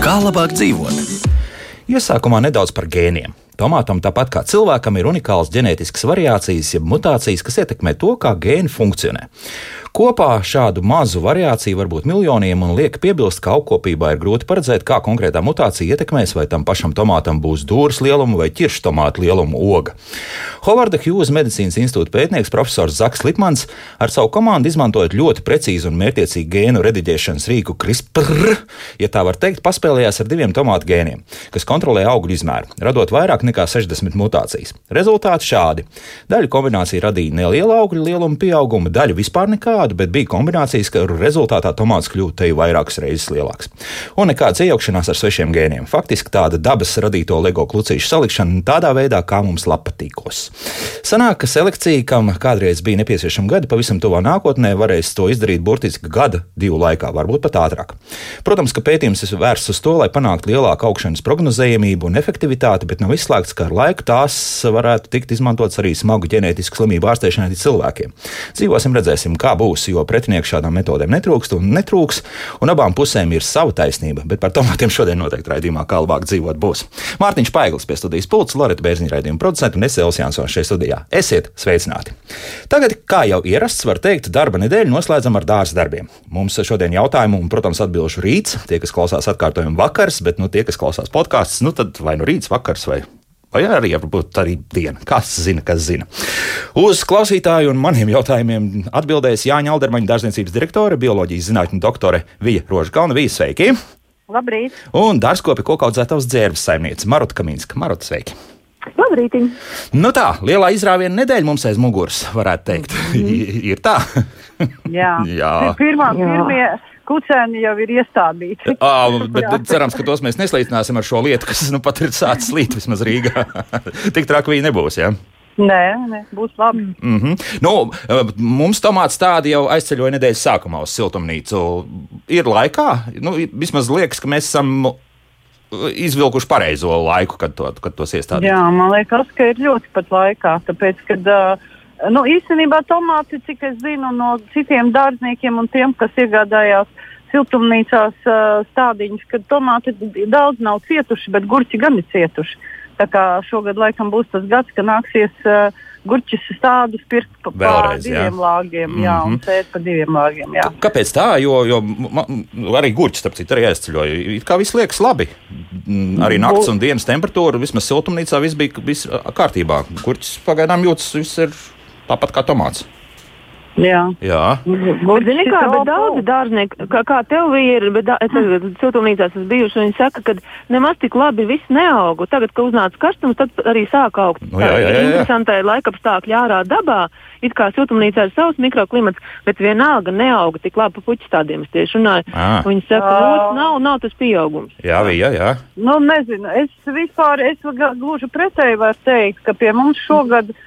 Kā labāk dzīvot? Iesākumā nedaudz par gēniem. Tomātam, tāpat kā cilvēkam, ir unikāls ģenētisks variācijas, jeb mutācijas, kas ietekmē to, kā gēni funkcionē. Kopā šādu mazu variāciju var būt miljoniem, un liek piebilst, ka augkopībā ir grūti paredzēt, kā konkrētā mutācija ietekmēs, vai tam pašam tomātam būs dūrs lieluma vai ķiršu tomātu lieluma oga. Hovarda Hughes medicīnas institūta pētnieks profesors Zaks Lipmans ar savu komandu izmantojot ļoti precīzu un mērķiecīgu gēnu rediģēšanas rīku CRISPR, ja tā var teikt, paspēlējās ar diviem tomātu gēniem, kas kontrolē augļu izmēru, radot vairāk nekā 60 mutācijas. Rezultāti šādi. Daļa kombinācija radīja nelielu augļu lieluma pieaugumu, daļa vispār nekādu, bet bija kombinācijas, ka rezultātā tomāts kļūst te vairākas reizes lielāks. Un nekādas iejaukšanās ar svešiem gēniem. Faktiski tāda dabas radīto LEGO klucīšu salikšana tādā veidā, kā mums patīkos. Sanāk, ka selekcija, kam kādreiz bija nepieciešama gadi, pavisam tuvā nākotnē varēs to izdarīt burtiski gada, divu laikā, varbūt pat ātrāk. Protams, ka pētījums ir vērsts uz to, lai panāktu lielāku augšanas prognozējumību un efektivitāti, bet nav izslēgts, ka ar laiku tās varētu tikt izmantotas arī smagu ģenētisku slimību ārstēšanai cilvēkiem. Dzīvosim, redzēsim, kā būs, jo pretinieku šādām metodēm netrūkst un netrūks, un abām pusēm ir sava taisnība, bet par tomātiem šodien noteikti raidījumā kā labāk dzīvot būs. Mārtiņš Paiglis pie studijas pults, Loreta Bērziņa raidījuma producents un es Elsijas Jansons šeit studijā. Esiet sveicināti! Tagad, kā jau ierasts, var teikt, darba nedēļu noslēdzam ar dārza darbiem. Mums šodien jautājumu un, protams, atbilžu rīts. Tie, kas klausās atkārtojumu vakars, bet nu, tie, kas klausās podkāstus, nu tad vai nu rīts, vakars vai Vai arī varbūt arī diena. Kas zina, kas zina. Uz klausītāju un maniem jautājumiem atbildēs Jāņa Aldermaņa dārzniecības direktore, bioloģijas zinātņu doktore Vija Rožkalna. Vija, sveiki! Labrīt! Un dārzkopi kokaudzētavas dzērbes saimniece Maruta Kaminska. Maruta, sveiki! Labrīt! Nu tā, lielā izrāviena nedēļa mums aiz muguras, varētu teikt. Mm -hmm. ir tā? Jā, Jā. Pirmā, pirmie kucēni jau ir iestādīti. À, bet, cerams, ka tos mēs neslīdināsim ar šo lietu, kas nu pat ir sācis slīt vismaz Rīgā. Tik traki viņi nebūs. Ja? Nē, nē, būs labi. Mm -hmm. nu, mums tomāts tādi jau aizceļoja nedēļas sākumā uz siltumnīcu. Ir laikā, nu, vismaz liekas, ka mēs esam izvilkuši pareizo laiku, kad, to, kad tos iestādīt. Jā, man liekas, ka ir ļoti pat laikā. Tāpēc, kad, uh, nu, īstenībā tomāti, cik es zinu no citiem dārzniekiem un tiem, kas iegādājās siltumnīcās uh, stādiņus, ka tomāti daudz nav cietuši, bet gurķi gan ir cietuši. Tā kā šogad laikam būs tas gads, ka nāksies uh, gurķis stādus pirkt pa, Vēlreiz, pa diviem jā. lāgiem, jā, mm -hmm. un sēt pa diviem lāgiem. Jā. Kāpēc tā? Jo, jo man, arī gurķis, starp citu, arī aizceļoja. It kā viss liekas labi. Mm, Arī naktas un dienas temperatūra, vismaz siltumnīcā, viss bija viss kārtībā. Gurķis pagaidām jūtas, viss ir tāpat kā tomāts. Jā. Jā, Zini, kā, bet daudzi dārznieki, kā, kā tev ir, bet da, es siltumnīcās esmu bijuši, viņi saka, ka nemaz tik labi viss neauga. Tagad, kad uznāca karstums, tad arī sāk augt. Nu, jā, jā, jā, jā. Interesantai laikapstākļi ārā dabā, it kā siltumnīcā ir savs mikroklimats, bet vienalga neauga tik labi pa puķu stādiem. Es tieši runāju. Viņi saka, ka nav, nav tas pieaugums. jā, jā. jā. Nu, nezinu, es vispār, es gluži pretēji varu teikt, ka pie mums šogad uh,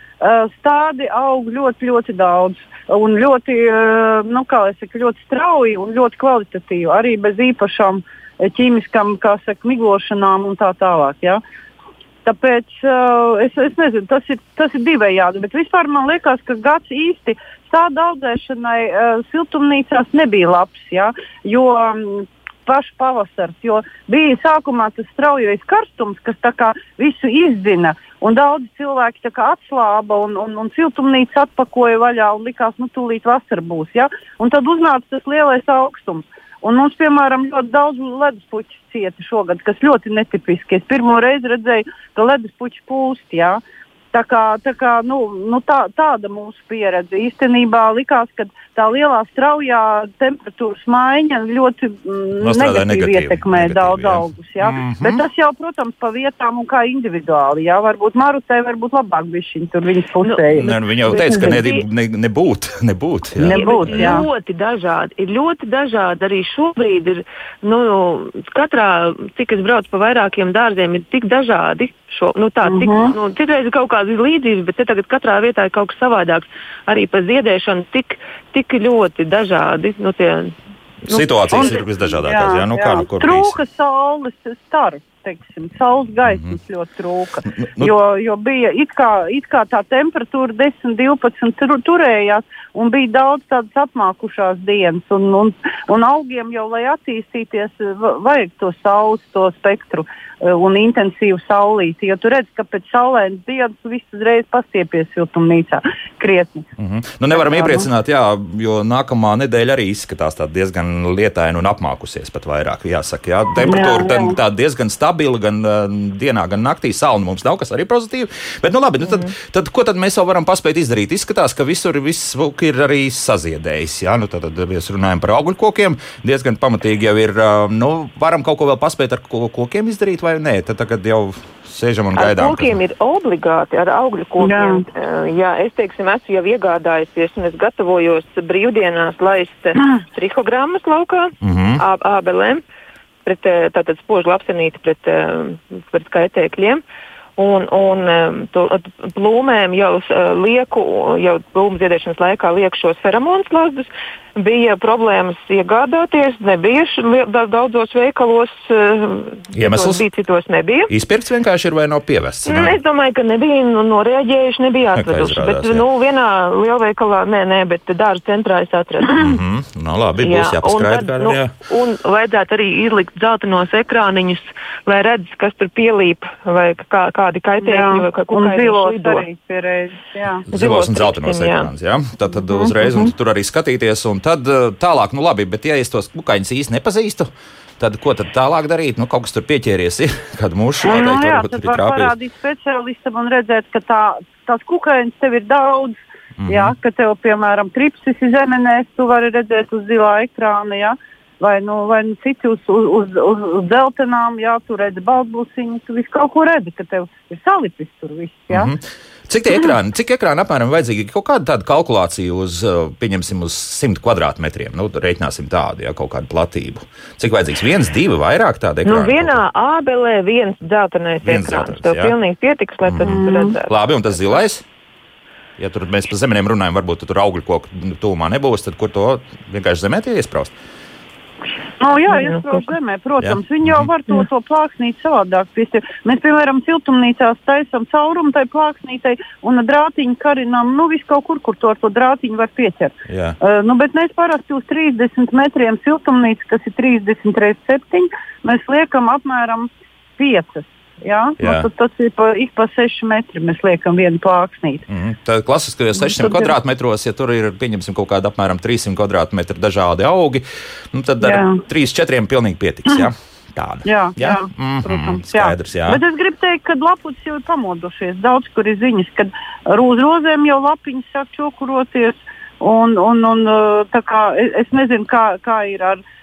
stádi aug ļoti, ļoti daudz. Un ļoti, uh, nu, saku, ļoti strauji un ļoti kvalitatīvi. Arī bez īpašām eh, ķīmiskām, kā saka, miglošanām un tā tālāk. Ja? Tāpēc uh, es, es nezinu, tas ir, tas ir divējādi. Bet vispār man liekas, ka gads īsti tāda audzēšanai uh, siltumnīcās nebija labs. Ja? Jo um, pašu pavasars, jo bija sākumā tas straujais karstums, kas visu izdzina. Un daudzi cilvēki atslāba un, un, un siltumnīca atpakoja vaļā un likās, nu, tūlīt vasara būs. Ja? Un tad uznāca tas lielais augstums. Un mums, piemēram, ļoti daudz leduspuķu cieta šogad, kas ļoti netipiski. Es pirmo reizi redzēju, ka leduspuķi pūst. Jā. Tā, kā, tā, kā, nu, nu tā, tāda mūsu pieredze īstenībā likās, ka tā lielā straujā temperatūras maiņa ļoti mm, negatīvi, negatīvi, ietekmē negatīvi, daudz jā. augus. Jā. Mhm. Mm -hmm. Bet tas jau, protams, pa vietām un kā individuāli. Jā. Varbūt Marutai varbūt labāk bija šī tur viņas pusē. Nē, nu, viņa jau teica, ka ne, ne, nebūt. nebūt jā. Ne- Nebūtu, ir jā. ļoti dažādi. Ir ļoti dažādi. Arī šobrīd ir, nu, katrā, cik es braucu pa vairākiem dārziem, ir tik dažādi. Šo, nu, tā, tik, Mhm. nu, citreiz ir kaut kāda tādas līdzības, bet tagad katrā vietā ir kaut kas savādāks. Arī par ziedēšanu tik, tik ļoti dažādi. Nu, tie, nu, Situācijas un, ir visdažādākās. Jā, jā, nu, jā. Kā, nu, Trūka saules starp teiksim, saules gaismas mm ļoti trūka. Nu, nu, jo, jo bija it kā, it kā tā temperatūra 10, 12 tur, turējās, un bija daudz tādas apmākušās dienas. Un, un, un augiem jau, lai attīstīties, vajag to saules, to spektru e, un intensīvu saulīti. Jo tu redz, ka pēc saulēnas dienas viss uzreiz pastiepies siltumnīcā krietni. Mm -hmm. nu, nevaram iepriecināt, jā, jo nākamā nedēļa arī izskatās diezgan lietaina un apmākusies pat vairāk. Jāsaka, jā. Temperatūra jā, jā. tā diezgan stabila stabila gan uh, dienā, gan naktī. Sauna mums nav, kas arī pozitīvi. Bet, nu, labi, nu, tad, tad, ko tad mēs vēl varam paspēt izdarīt? Izskatās, ka visur viss ir arī saziedējis. Jā, nu, tad, tad mēs runājam par augļu kokiem. Diezgan pamatīgi jau ir. Uh, nu, varam kaut ko vēl paspēt ar kokiem izdarīt, vai nē? Tad tagad jau sēžam un gaidām. Ar kokiem ir obligāti, ar augļu kokiem. Jā. Uh, jā, es teiksim, esmu jau iegādājusies, un es gatavojos brīvdienās laist trihogrammas laukā, mm -hmm. ABLM pret eh, tātad spožu lapsenīti pret, eh, pret kaitēkļiem. Un, un to, plūmēm jau lieku, jau plūmu ziedēšanas laikā lieku šos feromonus lazdus, bija problēmas iegādāties, nebija daudzos veikalos. Eh, Iemesls bija citos nebija. Izpirkts vienkārši ir vai nav pievests? Nu, es domāju, ka nebija nu, noreaģējuši, nebija atveduši. Izrādās, bet, jā. nu, vienā lielveikalā, nē, nē, bet dārza centrā es atradu. Mm -hmm. Nu, labi, būs jā, jāpaskaidro. Nu, jā. Un vajadzētu arī izlikt zeltainos ekrāniņus, lai redz, kas tur pielīp, vai kā, kādi kaitēkļi, vai arī pierēzes, jā. Zilos un zeltainos ekrāns, jā. Tad, tad uzreiz, un tur arī skatīties, un tad eh, tālāk, nu labi, bet ja es tos kukaiņus īsti nepazīstu, tad ko tad tālāk darīt? Nu, kaut kas tur pieķēries, ir kāda mūža nu, nu, jā, tad var parādīt speciālistam un redzēt, ka tā, tās kukaiņas tev ir daudz. Mm -hmm. Jā, ka tev, piemēram, tripsis ir zemenēs, tu vari redzēt uz zilā ekrāna. Jā. Vai, nu, vai nu citi uz, uz, uz, uz, uz dzeltenām, jā, tu redzi balbuļsiņu, tu visu kaut ko redzi, ka tev ir salipis tur viss. Jā. Mm -hmm. Cik tie ekrāni, cik ekrāni apmēram vajadzīgi? Kaut kāda tāda kalkulācija uz, uh, pieņemsim, uz 100 kvadrātmetriem. Nu, reiķināsim tādu, ja kaut kādu platību. Cik vajadzīgs? Viens, divi, vairāk tādu ekrānu? Nu, vienā ābelē viens dzeltenais ekrāns. Tev jā. pilnīgi pietiks, lai tas mm. redzētu. Labi, un tas zilais? Ja tur mēs par zemenēm runājam, varbūt tur augļu koku tūmā nebūs, tad kur to vienkārši zemē tie iespraust? Nu, jā, iesprūst zemē, protams. Jā. Viņi jau var to, to plāksnīt savādāk. Mēs, piemēram, siltumnīcās taisām caurumu tai plāksnītei un drātiņu karinām, nu, visu kaut kur, kur to ar to drātiņu var pieķert. Jā. Uh, nu, bet mēs parasti uz 30 metriem siltumnīcu, kas ir 30 reizes 7, mēs liekam apmēram 5. Jā, nu, Jā. Nu, tad, tas ir pa, ik pa 6 metri. Mēs liekam vienu plāksnīti. Mm -hmm. Tā klasiskajos 600 nu, kvadrātmetros, ja tur ir pieņemsim kaut kāda apmēram 300 kvadrātmetru dažādi augi, nu, tad ar 3-4 pilnīgi pietiks. Jā. Tāda. Jā, jā, jā mm -hmm, protams. Skaidrs, jā. jā. Bet es gribu teikt, ka lapucis jau ir pamodušies. Daudz kur ir ziņas, ka uz rozēm jau lapiņas sāk čokuroties. Un, un, un, kā, es, es nezinu, kā, kā ir ar Mm,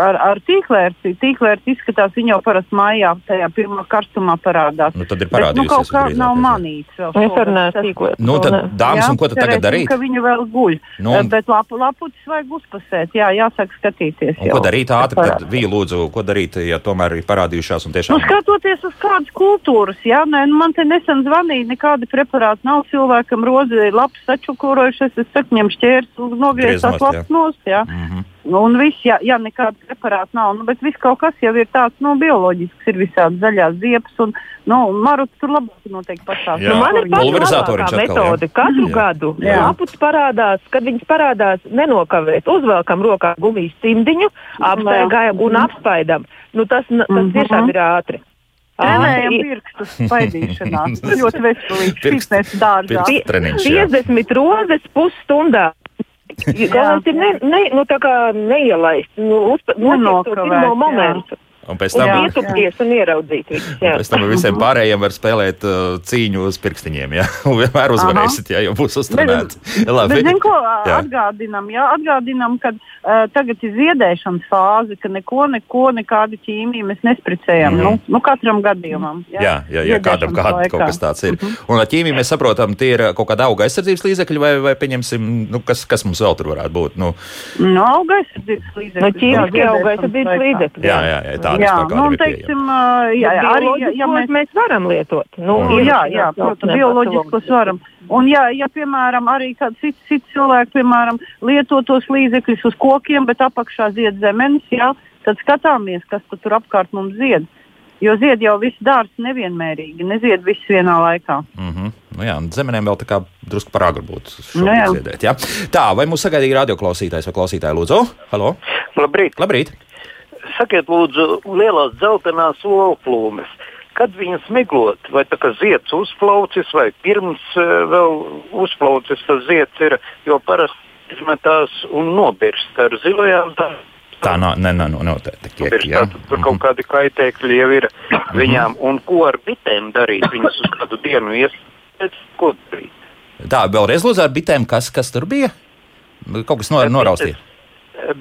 ar, ar tīklērci. Tīklērci izskatās, viņa jau parasti mājā tajā pirmā karstumā parādās. Nu, tad ir parādījusies. Bet, nu, kaut kā nav manīts vēl. Es neesmu tīklērci. Nu, tad, dāmas, jā, un ko tad tagad darīt? Ka viņa vēl guļ. Nu, un... Bet lapu, lapucis vajag uzpasēt. Jā, jāsāk skatīties. Un, ko darīt ātri? Tad vīja lūdzu, ko darīt, ja tomēr ir parādījušās un tiešām. Nu, skatoties uz kādas kultūras, jā, nē, nu, man te nesen zvanīja, nekādi preparāti nav cilvēkam rozi, labs sačukurojušies, es saku, ņem šķērs, nogriezās labs nost, jā. Mm -hmm. Nu, un viss, ja, ja nekāda preparāta nav, nu, bet viss kaut kas jau ir tāds nu, bioloģisks, ir visādi zaļās ziepes, un nu, maruts tur labāk noteikti pastāv. Nu, man ir pulverizātora metode. Katru jā. gadu laputs parādās, kad viņas parādās nenokavēt. Uzvelkam rokā gumijas cimdiņu, apstaigājam un apspaidam. Nu, tas, tas mm -hmm. tiešām ir ātri. Trenējam pirkstus spaidīšanā. ļoti veselīgi. Pirksts dārzā. 50 rozes pusstundā. Galvenais ir ne, ne, nu, neielaist, nu, uzpēc, noteikt to pirmo momentu. Un pēc tam jau ietupties un ieraudzīt viņus. Pēc tam visiem pārējiem var spēlēt uh, cīņu uz pirkstiņiem, jā, un vienmēr uzvarēsit, ja jau būs uztrenēts. Labi. Bet, zin, ko jā. atgādinam, jā, atgādinam, ka uh, tagad ir ziedēšanas fāze, ka neko, neko, nekādu ķīmiju mēs nespricējam, mm -hmm. nu, nu, katram gadījumam. Jā, jā, jā, jā kādam kād, kaut kas tāds ir. Mm -hmm. Un ar ķīmiju mēs saprotam, tie ir kaut kāda auga aizsardzības līdzekļi, vai, vai pieņemsim, nu, kas, kas mums vēl tur varētu būt? Nu, no, auga aizsardzības līdzekļi. No ķīmiski auga aizsardzības līdzekļi. Jā, jā, jā, tā tādas, jā, kā nu, teiksim, jā, jā, arī, ja, ja mēs, mēs, varam lietot. Nu, ir- jā, jā, protams, bioloģiskos varam. Un, ja, ja piemēram, arī kāds cits, cits cilvēks, piemēram, lieto tos līdzekļus uz kokiem, bet apakšā zied zemenes, jā, tad skatāmies, kas tad tur apkārt mums zied. Jo zied jau viss dārsts nevienmērīgi, nezied viss vienā laikā. Mm -hmm. nu, jā, zemenēm vēl tā kā drusku par agru būtu Nu jā. ziedēt. Jā. Tā, vai mūs sagaidīja radioklausītājs vai klausītāja lūdzu? Halo? Labrīt! Labrīt! Sakiet, lūdzu, lielās dzeltenās olplūmes. Kad viņas miglot, vai tā kā zieds uzplaucis, vai pirms uh, vēl uzplaucis tas zieds ir, jo parasti izmetās un nobirst ar zilajām tā. Tā nav ne, ne, noteikti. Kiek, jā. tātad Tur kaut kādi kaitēkļi jau ir viņām. Un ko ar bitēm darīt? Viņas uz kādu dienu iespējas, ko darīt? Tā, vēlreiz lūdzu ar bitēm, kas, kas tur bija? Kaut kas no, noraustīja.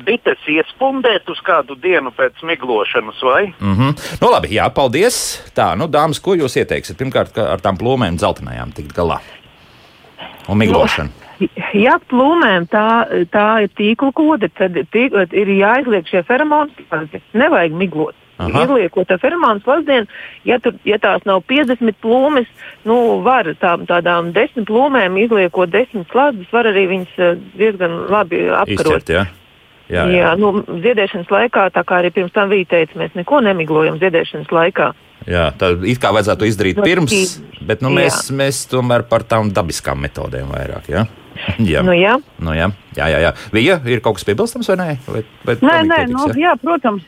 Bites iespundēt uz kādu dienu pēc miglošanas, vai? Mm -hmm. Nu, labi, jā, paldies. Tā, nu, dāmas, ko jūs ieteiksiet? Pirmkārt, kā ar tām plūmēm dzeltenajām tikt galā. Un miglošanu. Ja plūmēm tā, tā ir tīkla kode, tad tīk, ir jāizliek šie feromoni slazdi. Nevajag miglot. Aha. Izliekot ar feromonu slazdiem, ja, tur, ja tās nav 50 plūmes, nu, var tā, tādām desmit plūmēm izliekot desmit slazdus, var arī viņas eh, diezgan labi apkarot. Izķert, jā. Jā, Jā, jā nu, ziedēšanas laikā, tā kā arī pirms tam bija teicis, mēs neko nemiglojam ziedēšanas laikā. jā tā it kā vajadzētu izdarīt No pirms, tīk- bet nu, mēs, mēs tomēr par tām dabiskām metodēm vairāk. Jā, jā. Nu, jā. Nu, jā, jā, jā, jā. Vija, ir kaut kas piebilstams vai nē? Vai, vai Nē, nē, pietiks, nu, jā? jā, protams.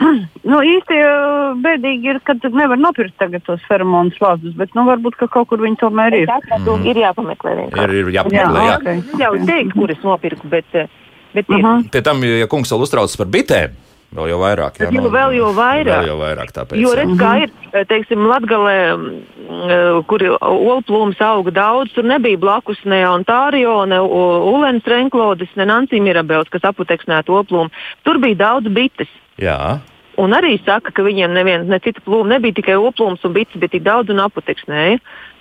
nu, īsti uh, bēdīgi ir, ka nevar nopirkt tagad tos feromonu slāņus, bet nu, varbūt ka kaut kur viņi tomēr ir. Mm. Ir jāpameklē vienkārši. Ir, ir jāpameklē. Jā, ok. Es jau teicu, kur es nopirku, bet, eh, bet ir. Uh -huh. Pie tam, ja kungs vēl uztraucas par bitēm, vēl jau vairāk. Jā, Tad jau vēl jau vairāk. Vēl jau vairāk tāpēc. Jo redz, kā ir, eh, teiksim, Latgalē, mm, kur olplūms auga daudz, tur nebija blakus ne Ontārio, ne Ulens Renklodes, ne Nancy Mirabels, kas aputeksnētu olplūmu. Tur bija daudz bites. Jā, Un arī saka, ka viņiem neviens, ne cita plūma, nebija tikai oplūms un bites, bet tik daudz un aputeksnēja.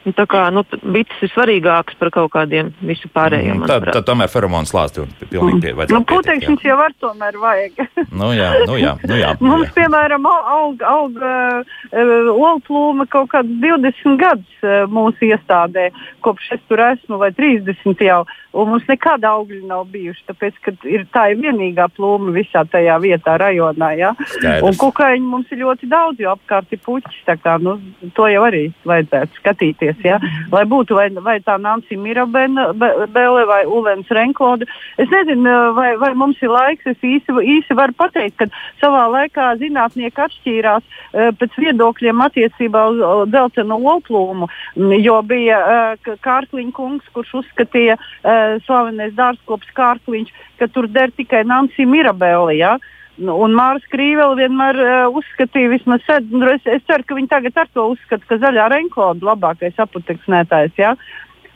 Un tā kā nu, bites ir svarīgākas par kaut kādiem visu pārējiem. Mm, tad, tad tomēr feromonu slāpsti un pilnīgi pie, Nu, vajadzētu jā. putekšņus jau var tomēr vajag. Nu jā, nu jā, nu jā. nu Mums, jā. piemēram, au- aug, aug uh, uh, olplūma kaut kāds 20 gadus uh, mūsu iestādē, kopš es tur esmu, vai 30 jau. Un mums nekāda augļa nav bijuši, tāpēc, ka ir, tā ir vienīgā plūma visā tajā vietā, rajonā. Ja? Skaidrs. Un kukaiņu mums ir ļoti daudz, jo apkārt ir puķis. tā Kā, nu, to jau arī vajadzētu skatīties. Ja? Lai būtu vai, vai tā Nancy Mirabele vai Ulens Renklode. Es nezinu, vai, vai mums ir laiks. Es īsi, īsi varu pateikt, ka savā laikā zinātnieki atšķīrās uh, pēc viedokļiem attiecībā uz uh, dzeltenu olplūmu, mm, jo bija uh, Kārkliņa kungs, kurš uzskatīja uh, slavenais dārzkops Kārkliņš, ka tur der tikai Nancy Mirabele. Ja? Nu, Un Mārcis Krīvela vienmēr uh, uzskatīja, vismaz sed, nu, es, es ceru, ka viņi tagad ar to uzskata, ka zaļā renkoda ir labākais aputeksnētājs. Ja?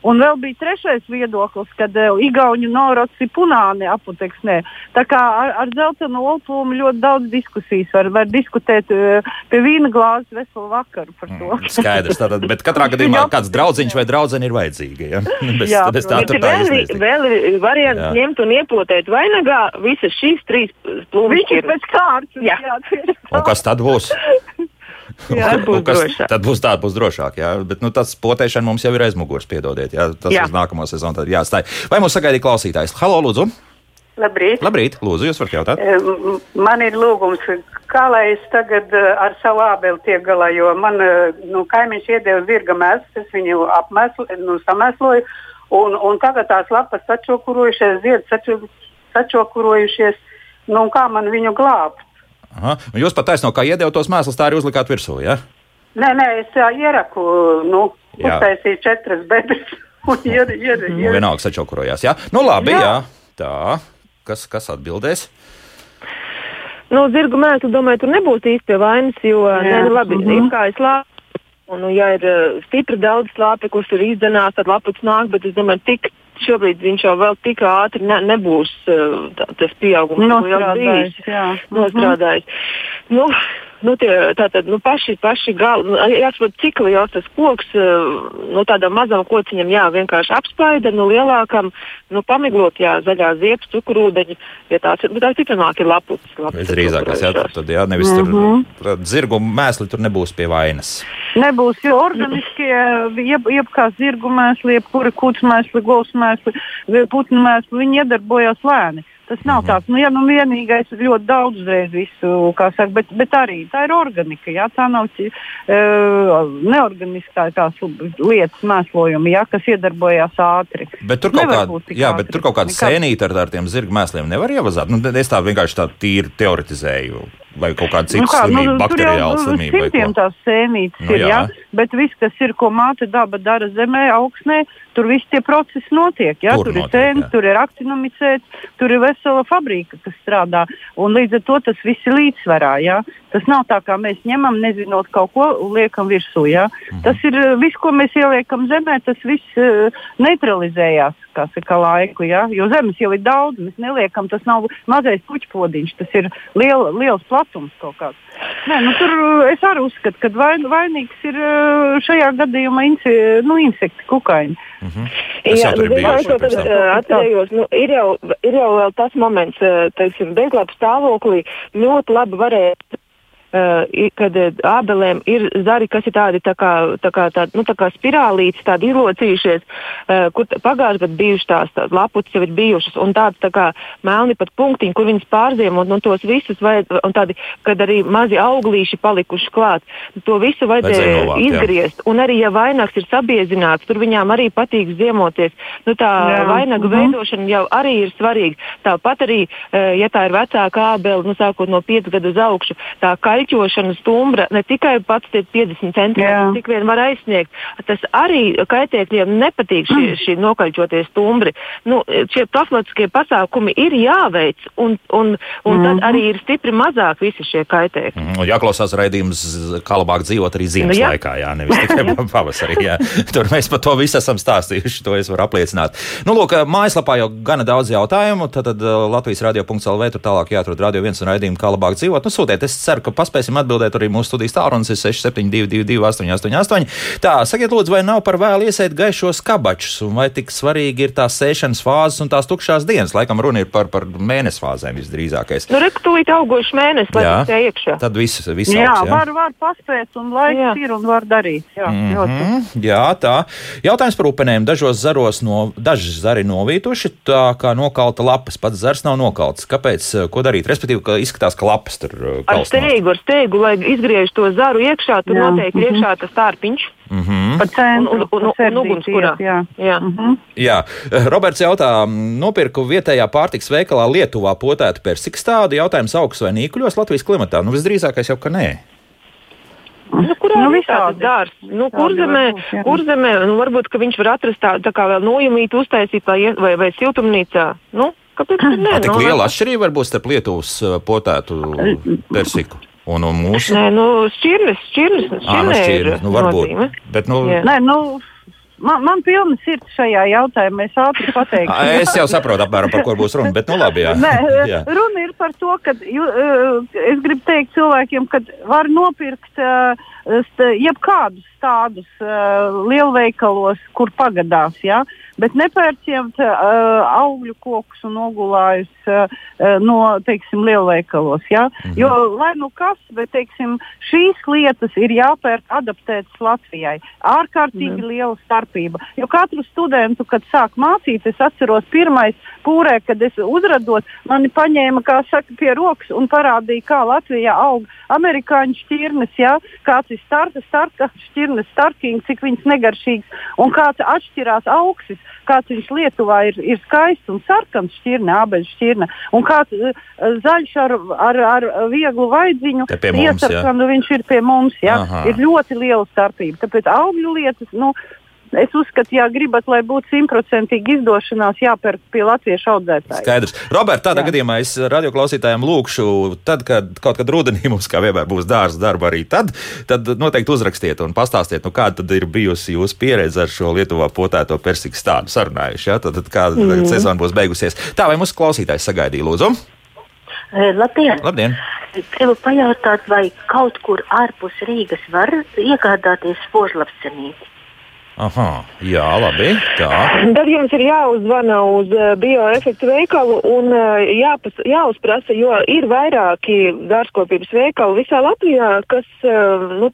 Un vēl bija trešais viedoklis, kad uh, Igauniju Noroci Punāni aputeksnē. Tā kā ar, ar dzeltenu olpūmu ļoti daudz diskusijas var, var diskutēt uh, pie vīna glāzes veselu vakaru par to. Mm, Skaidrs, tātad, bet katrā gadījumā kāds draudziņš vai draudzene ir vajadzīga. Ja? Bez, Jā, bez tā, ir tā vēl, vēl variants Jā. ņemt un iepotēt vainagā visas šīs trīs plūmes. Viņš ir pēc kārtas. Jā. jā, tā. Un kas tad būs? Jā, Un būs kas- drošāk. Tad būs tā, būs drošāk. Jā. Bet nu, tas potēšana mums jau ir aizmugurs, piedodiet. Jā. Tas Jā. uz nākamo sezonu tad jāstāj. Vai mums sagaidīja klausītājs? Halo, lūdzu! Labrīt. Labrīt, lūdzu, jūs varat jautāt. M- Man ir lūgums, kā lai es tagad eh, ar savu ābeli tiek galā, jo man eh, nu, kaimiņš iedeva zirga mēslu, es viņu apmēslu, nu, samēsloju, un, un tagad tās lapas sačokurojušies, ziedi saču, sačokurojušies, nu, kā man viņu glābt? Aha. Un jūs pat taisno, kā iedeva tos mēslus, tā arī uzlikāt virsū. Ja? Nē, nē, es jā, ieraku, nu, uztaisīju četras bedres, un ir, ir, Nu, ir. vienalga sačokurojās. Jā, nu labi, jā. Jā. Tā. Kas, kas atbildēs? Nu, zirgu mēslu, domāju, tur nebūs īsti pie vainas, jo, Jā. nē, nu, labi, Mhm. ir kā es lāpu. Un, nu, ja ir uh, stipri daudz slāpekļu, kurš tur izdzenās, tad lapuks nāk, bet es domāju, tik šobrīd viņš jau vēl tik ātri ne, nebūs uh, tā, tas pieaugums. ko jau bijis. Mhm. nostrādājis. Nu, nu, tie, tātad, nu, paši, paši gali, nu, jāsaprot, cik liels tas koks, nu, tādam mazam kociņam, jā, vienkārši apspaida, nu, lielākam, nu, pamiglot, jā, zaļā ziepes, cukurūdeņi, ja tāds ir, bet tā ticamāk ir lapucis. Visdrīzākās, jā, tad, jā, nevis mm -hmm. tur zirgu mēsli tur nebūs pie vainas. Nebūs, jo organiskie, jeb, jebkā zirgu mēsli, jebkura kuts mēsli, govs mēsli, putnu mēsli, viņi iedarbojas lēni. Tas nav mm -hmm. tāds, nu, ja nu vienīgais ļoti daudz reiz visu, kā saka, bet, bet arī tā ir organika, jā, tā nav uh, neorganiskā tās lietas mēslojumi, jā, kas iedarbojās ātri. Bet tur kaut, kād, jā, ātri. bet tur kaut kāda sēnīta ar, ar tiem zirga mēsliem nevar ievazāt. Nu, es tā vienkārši tā tīri teoretizēju vai kaut kāda cita nu, kā, slimība, nu, bakteriāla slimība. Simtiem tās sēnītes nu, ir, jā. jā, bet viss, kas ir, ko māte daba dara zemē, augsnē, tur viss tie procesi notiek. Jā, tur, tur notiek, ir sēnes, tur ir aktinomicēts, tur ir vesela fabrika, kas strādā, un līdz ar to tas viss ir līdzsvarā. Jā. Tas nav tā, kā mēs ņemam, nezinot kaut ko, liekam virsū. Jā. Mhm. Tas ir viss, ko mēs ieliekam zemē, tas viss uh, neutralizējās saka, laiku. Ja? Jo zemes jau ir daudz, mēs neliekam, tas nav mazais puķpodiņš, tas ir liel, liels platums kaut kāds. Nē, nu, tur es arī uzskatu, ka vain, vainīgs ir šajā gadījumā inse, nu, insekti, kukaiņi. Mm -hmm. Jā, bet es to atcerējos. Nu, ir, jau, ir jau tas moments, teiksim, bezlabs stāvoklī ļoti labi varēja kad ābelēm ir zari, kas ir tādi tā kā, tā kā, tā, nu, tā kā spirālītes, tādi izlocījušies, uh, kur pagājušajā gadā bijušas tās, tās lapuces jau ir bijušas, un tādas tā kā melni pat punktiņi, kur viņas pārziemot, un tos visus vajag, un tādi, kad arī mazi auglīši palikuši klāt, to visu vajadzēja novākt, izgriezt, jā. un arī, ja vainags ir sabiezināts, tur viņām arī patīk ziemoties, nu tā jā. vainaga mm -hmm. veidošana jau arī ir svarīga. Tāpat arī, uh, ja tā ir vecāka ābele, nu sākot no 5 gadu uz augšu, tā kaļ kaļķošana stumbra ne tikai pats tie 50 centimetri, cik vien var aizsniegt, tas arī kaitēkļiem nepatīk šie, mm. šie nokaļķotie stumbri. Nu, šie profilaktiskie pasākumi ir jāveic, un, un, un mm tad mhm. arī ir stipri mazāk visi šie kaitēkļi. Mm, jāklausās raidījums, kā labāk dzīvot arī ziemas nu, jā. laikā, jā, nevis tikai pavasarī. Jā. Tur mēs par to visu esam stāstījuši, to es varu apliecināt. Nu, lūk, mājaslapā jau gana daudz jautājumu, tad, tad Latvijas radio.lv tur tālāk jāatrod radio viens un raidījumu, kā labāk dzīvot. Nu, sūtiet, es ceru, ka paspēsim spēsim atbildēt arī mūsu studijas tālrunis 6722, 888. Tā, sakiet, lūdzu, vai nav par vēlu iesēt gaišos kabačus, un vai tik svarīgi ir tās sēšanas fāzes un tās tukšās dienas? Laikam runa ir par, par mēnesi fāzēm visdrīzākais. Nu, rektūlīt augošs mēnesis, lai tas ir iekšā. Tad viss, viss jā, augs, jā, var, var paspēt, un laiks jā. ir un var darīt. Jā, mm -hmm, jā, tā. Jautājums par upenēm. Dažos zaros no, daži zari novītuši, tā kā nokalta lapas, pats zars nav nokalts. Kāpēc? Ko darīt? Respektīvi, ka izskatās, ka lapas tur kalst. Ar steigu, ar steigu, lai izgriež to zaru iekšā, tur jā. noteikti ir mm -hmm. iekšā tas tārpiņš. Mm -hmm. Par centru, un, un, un, un ugunskurā. Jā. Jā. Mm -hmm. jā. Roberts jautā, nopirku vietējā pārtiks veikalā Lietuvā potētu persiku stādu. Jautājums augsts vai nīkuļos Latvijas klimatā? Nu, visdrīzākais jau, ka nē. Nu, kurā nu, tas dārsts? Nu, kurzemē, kurzemē nu, varbūt, ka viņš var atrast tādu tā kā vēl nojumītu uztaisīt vai, vai, vai siltumnīcā. Nu, kāpēc ne? Tik liela atšķirība varbūt starp Lietuvas potētu persiku. Un, un mūsu? Nē, nu, šķirnes, šķirnes, šķirnes, à, nu, šķirnes nu, varbūt. Nozīme. Bet, nu, Jā. Nē, nu, Man, man pilna sirds šajā jautājumā. Es ātri pateikšu. es jau saprotu, apmēram, par ko būs runa. Bet, nu, labi, jā. Nē, jā. Runa ir par to, ka jū, es gribu teikt cilvēkiem, ka var nopirkt uh, jebkādus tādus uh, lielveikalos, kur pagadās. Ja? Bet nepērciet uh, augļu kokus un ogulājus uh, no teiksim, lielveikalos. Ja? -hmm. Jo, lai nu kas, bet teiksim, šīs lietas ir jāpērk adaptētas Latvijai. Ārkārtīgi -hmm. liela starpība. Jo katru studentu, kad sāk mācīt, es atceros pirmais pūrē, kad es uzradot, mani paņēma, kā saka, pie rokas un parādīja, kā Latvijā aug amerikāņu šķirnes, ja? kāds ir starta, starta šķirnes, starkings, cik viņas negaršīgas un kāds atšķirās augsis, kāds viņš Lietuvā ir, ir skaists un sarkans šķirne, abeļu šķirne, un kāds uh, zaļš ar, ar, ar vieglu vaidziņu, iesarkanu viņš ir pie mums. Ja? Aha. Ir ļoti liela starpība. Tāpēc augļu lietas, nu, Es uzskatu, ja gribat, lai būtu simtprocentīgi izdošanās, jāpērk pie latviešu audzētājiem. Skaidrs. Robert, tādā Jā. gadījumā es radioklausītājiem lūkšu, tad, kad kaut kad rudenī mums kā vienmēr būs dārza darba arī tad, tad noteikti uzrakstiet un pastāstiet, nu, kāda tad ir bijusi jūsu pieredze ar šo Lietuvā potēto persiku stādu sarunājuši. Ja? Tad, tad kāda mm. sezona būs beigusies. Tā vai mūsu klausītājs sagaidīja, lūdzu? Labdien! Labdien. gribu pajautāt, vai kaut kur ārpus Rīgas var iegādāties spožlapsenīti? Aha, jā, labi. Tā. Tad jums ir jāuzzvana uz uh, bioefektu veikalu un uh, jāpas, jāuzprasa, jo ir vairāki dārzkopības veikali visā Latvijā, kas uh, nu,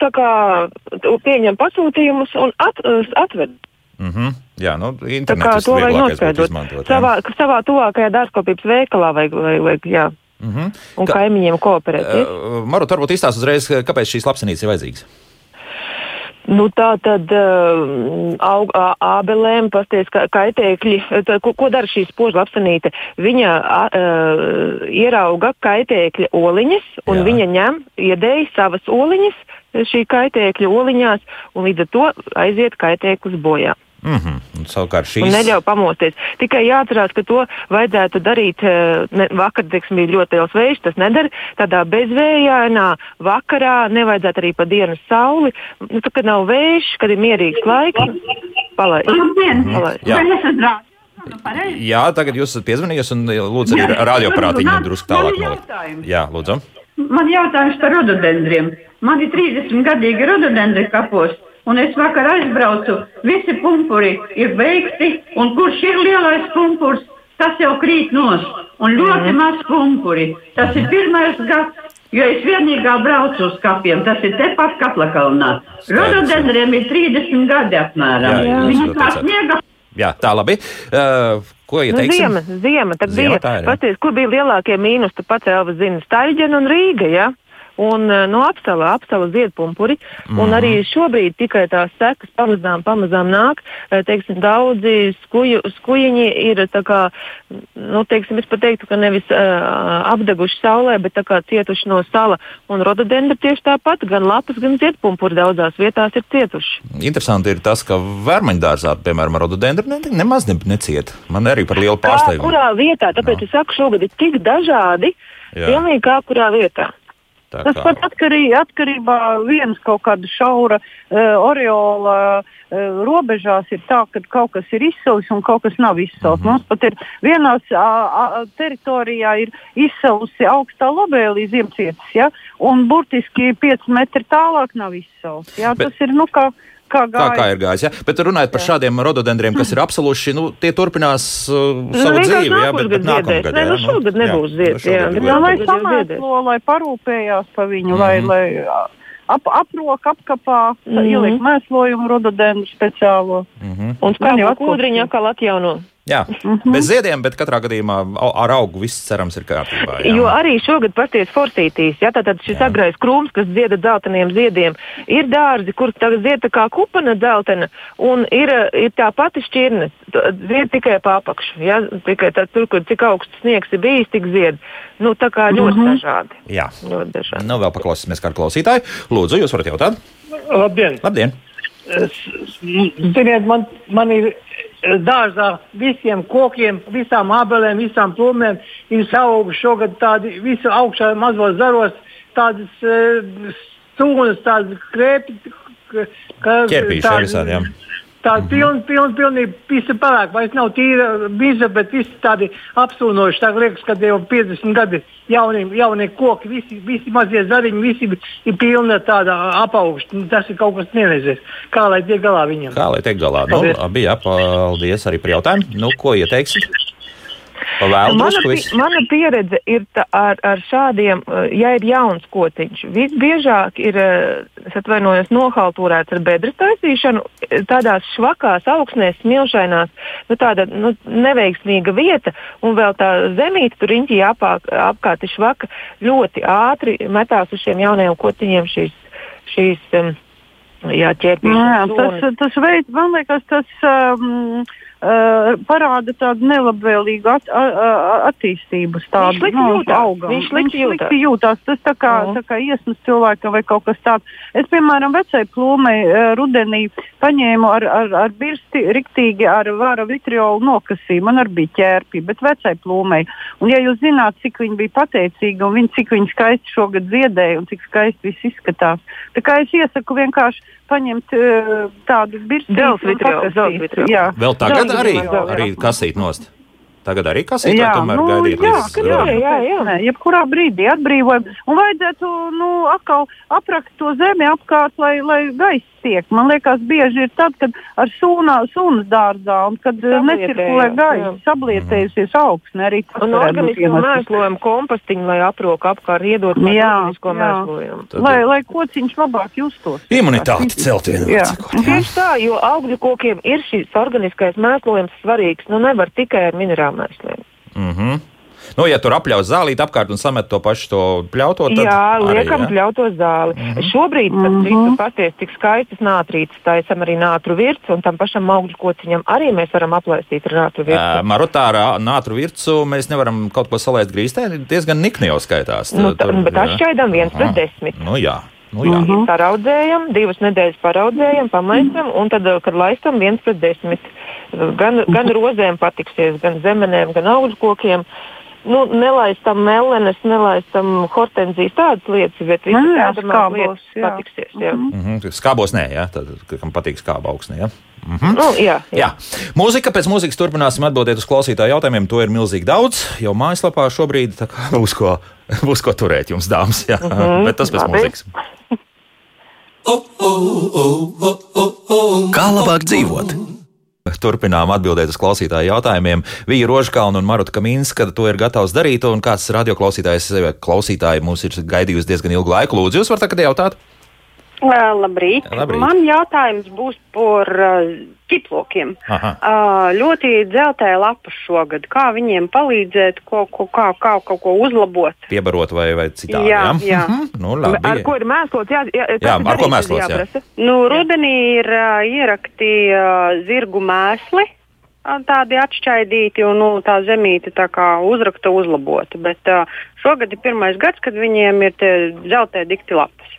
pieņem pasūtījumus un at, atved. Mm -hmm. Jā, nu, tā kā to vajag noskaidrot. Savā, savā tuvākajā dārzkopības veikalā vajag, vajag, vajag jā. Mm -hmm. Un Ka, kaimiņiem kooperēt. Uh, Marot, varbūt izstāst uzreiz, kāpēc šīs lapsenītes ir vajadzīgas. Nu, tā tad uh, aug, ābelēm pasties ka, kaitēkļi. Tā, ko, ko dara šī spoža lapsanīte? Viņa uh, ierauga kaitēkļa oliņas un Jā. viņa ņem iedēja savas oliņas šī kaitēkļa oliņās un līdz ar to aiziet kaitēklis bojā. Mm -hmm. Un, savukārt šīs. Un neļauj pamosties. Tikai jāatcerās, ka to vajadzētu darīt. Eh, ne, vakar, teiksim, bija ļoti liels vējš, tas nedara. Tādā bezvējainā vakarā nevajadzētu arī pa dienas sauli. Nu, tad, kad nav vējš, kad ir mierīgs laiks, palaist. Palaist. Jā. Jā, tagad jūs esat piezvanījusi un lūdzu arī radioaparātu viņu drusku tālāk nolikt. Jā, lūdzu. Man jautājums par rododendriem. Man ir 30 gadīgi rododendri kapos. Un es vakar aizbraucu, visi pumpuri ir beigti, un kurš ir lielais pumpurs, tas jau krīt nos. Un ļoti mm. maz pumpuri. Tas ir pirmais gads, jo es vienīgā braucu uz kapiem. Tas ir tepat Kaplakalnā. Rododendriem ir 30 gadi apmēram. Viņi kā sniega. Jā, tā labi. Uh, ko ieteiksim? Nu, ziema, ziema, tad ziema, bija. Paties, kur bija lielākie mīnus, tu pats Elva zini, Staļģena un Rīga, jā? Ja? Un eh, no apsala, apsala ziedpumpuri. Mm -hmm. Un arī šobrīd tikai tās sekas pamazām, pamazām nāk. Eh, teiksim, daudzi skuju, skujiņi ir kā, nu, teiksim, es pat teiktu, ka nevis uh, apdeguši saulē, bet cietuši no sala. Un rododendri tieši tāpat, gan lapas, gan ziedpumpuri daudzās vietās ir cietuši. Interesanti ir tas, ka vērmaņdārzā, piemēram, rododendri ne, nemaz ne, neciet. Man arī par lielu pārsteigumu. Kā kurā vietā? Tāpēc no. es saku, šogad ir tik dažādi. Jā. Pilnīgi kā kurā vietā. Tā Tas pat atkarī, atkarībā no vienas kaut kāda šaura uh, oriola uh, robežās ir tā, ka kaut kas ir izsalis un kaut kas nav izsalis. Mm -hmm. Mums pat ir vienās uh, teritorijā ir izsalusi augstā labēlī ziemcietis, ja? un burtiski 5 metri tālāk nav izsalis. Ja? Bet... Tas ir nu kā kā, kā, kā ir gājis. Ja? Bet runājot par šādiem rododendriem, kas ir apsaluši, nu, tie turpinās uh, nu, savu dzīvi. Jā, bet, bet nākamgad. Nē, nu, šogad nebūs jā, lai samēslo, lai parūpējās par viņu, mm -hmm. lai, lai ap, aprok, apkapā, mm -hmm. ielikt mēslojumu rododendru speciālo. Mm -hmm. Un skaņu kūdriņu atkal atjauno. Jā, mm -hmm. bez ziediem, bet katrā gadījumā ar augu viss cerams ir kārtībā. Jā. Jo arī šogad pasties forsītīs, ja tātad šis jā. agrais krūms, kas zieda dzelteniem ziediem, ir dārzi, kur tagad zied tā kā kupana dzeltena, un ir, ir tā pati šķirne, zied tikai pārpakšu, ja, tikai tā, tur, kur cik augsts sniegs ir bijis, tik zied. Nu, tā kā ļoti mm -hmm. dažādi. Jā, ļoti dažādi. Nu, vēl paklausīsimies kā klausītāji. Lūdzu, jūs varat jautāt? Labdien! Labdien. Ziniet, man, man ir dārzā visiem kokiem, visām abelēm, visām plūmēm ir auguši šogad tādi visu augšā mazos zaros, tādas uh, stūnas, tādas krēpi. Ķepīši ar visādiem. Tā ir pilna, pilna, pilnīgi visa pelēka. Vairs nav tīra biza, bet visi tādi apsūnoši. Tā liekas, ka jau 50 gadi jaunie, jaunie koki, visi, visi mazie zariņi, visi ir pilni tāda apaugšana. Nu, tas ir kaut kas nereizēs. Kā lai tiek galā viņam? Kā lai tiek galā? Nu, bija paldies arī par jautājumu. Nu, ko ieteiksit? Mana, mana pieredze ir ar, ar šādiem, eh, ja ir jauns kotiņš, visbiežāk ir, eh, es atvainojos, nohaltūrēts ar bedres taisīšanu, eh, tādās švakās, augsnēs, smilšainās, nu, tāda nu, neveiksmīga vieta, un vēl tā zemīte tur riņķī apkārt ir švaka, ļoti ātri metās uz šiem jaunajiem kotiņiem šīs, šīs um, jā, ķēpīšanas. Jā, tas, tas veids, man liekas, tas. Um, Uh, parāda tādu nelabvēlīgu at, uh, attīstību stāstu. Viņš no, nu, augam. Viņš slikti jūtās. jūtās. Tas tā kā, no. tā kā iesmas cilvēkam vai kaut kas tāds. Es, piemēram, vecai plūmei uh, rudenī paņēmu ar, ar, ar birsti riktīgi ar vāra vitriolu nokasīju. Man arī bija ķērpi, bet vecai plūmei. Un ja jūs zināt, cik viņi bija pateicīgi un viņi, cik viņi skaisti šogad ziedēja un cik skaisti viss izskatās. Tā kā es iesaku vienkārši paņemt uh, tādu vitriolu. Vēl tagad arī, arī kasīt nost. Tagad arī kasītā Jā, tomēr nu, gaidīt jā, līdz jā, jā, jā. Nē, jebkurā brīdī atbrīvojam. Un vajadzētu nu, atkal aprakt to zemi apkārt, lai, lai gaiss tiek. Man liekas, bieži ir tad, kad ar sūnā, sūnas dārzā un kad eh, necirkulē jā. gaiss, sablietējusies augsne. Arī tas Un organisko mēslojumu kompostiņu, lai aproka apkārt iedot Jā, organisko mēslojumu. Lai, lai kociņš labāk justos. Imunitāti celt vienmēr. Sakot. Tieši tā, jo augļu kokiem ir šis organiskais mēslojums svarīgs. Nu, nevar tikai ar minerālu mēsliem. Mhm. Nu, ja tur apļaus zālīt apkārt un samet to pašu to pļauto, tad Jā, arī, liekam, ja? pļauto zāli. Mm -hmm. Šobrīd, starp citu, patiesi tik skaistas nātrītes, taisam arī nātru virts, un tam pašam augļu kociņam arī mēs varam aplaistīt ar nātru virtu. Marotāra nātru virsmu mēs nevaram kaut ko salēst grīstē. Diezgan nikni jau skaitās. Nu, tā, bet jā. atšķaidām viens pret desmit. Nu, jā. Nu, jā. Mhm. Paraudzējam, divas nedēļas paraudzējam, pamaisam, un tad, kad laistam, viens pret desmit. Gan, gan rozēm patiksies, gan zemenēm, gan augļu kokiem. Nu, nelaistam melenes, nelaistam hortenzijas tādas lietas, bet Nu, visas jā, tādas lietas jā. patiksies. Jā. Mhm. Skābos nē, jā. Tad, kam patīk skāba augsne, jā. Mhm. Nu, jā, jā. Jā, mūzika pēc mūzikas turpināsim atbildēt uz klausītāju jautājumiem. To ir milzīgi daudz. Jau mājaslapā šobrīd būs ko, būs ko turēt jums, dāmas. Jā, Mhm, bet tas pēc labi. mūzikas. Kā labāk dzīvot? Turpinām atbildēt uz klausītāju jautājumiem. Vija Rožkalna un Maruta Kaminska to ir gatavs darīt, un kāds radioklausītājs, klausītāji mūs ir gaidījusi diezgan ilgu laiku. Lūdzu, jūs varat tagad jautāt? Labrīt. Labrīt. Man jautājums būs par uh, ķiplokiem. Aha. Uh, ļoti dzeltēja lapas šogad. Kā viņiem palīdzēt, ko, ko, kā, kā kaut ko uzlabot? Piebarot vai, vai citādi? Jā, jā. Mhm. Nu, labi. Ar ko ir mēslots? Jā, jā, Jā, ar ko mēslots, jā. jāprasa? Nu, rudenī ir uh, ierakti uh, zirgu mēsli. Tādi atšķaidīti un nu, tā zemīte tā kā uzrakta uzlabota. Bet uh, šogad ir pirmais gads, kad viņiem ir dzeltē dikti lapas.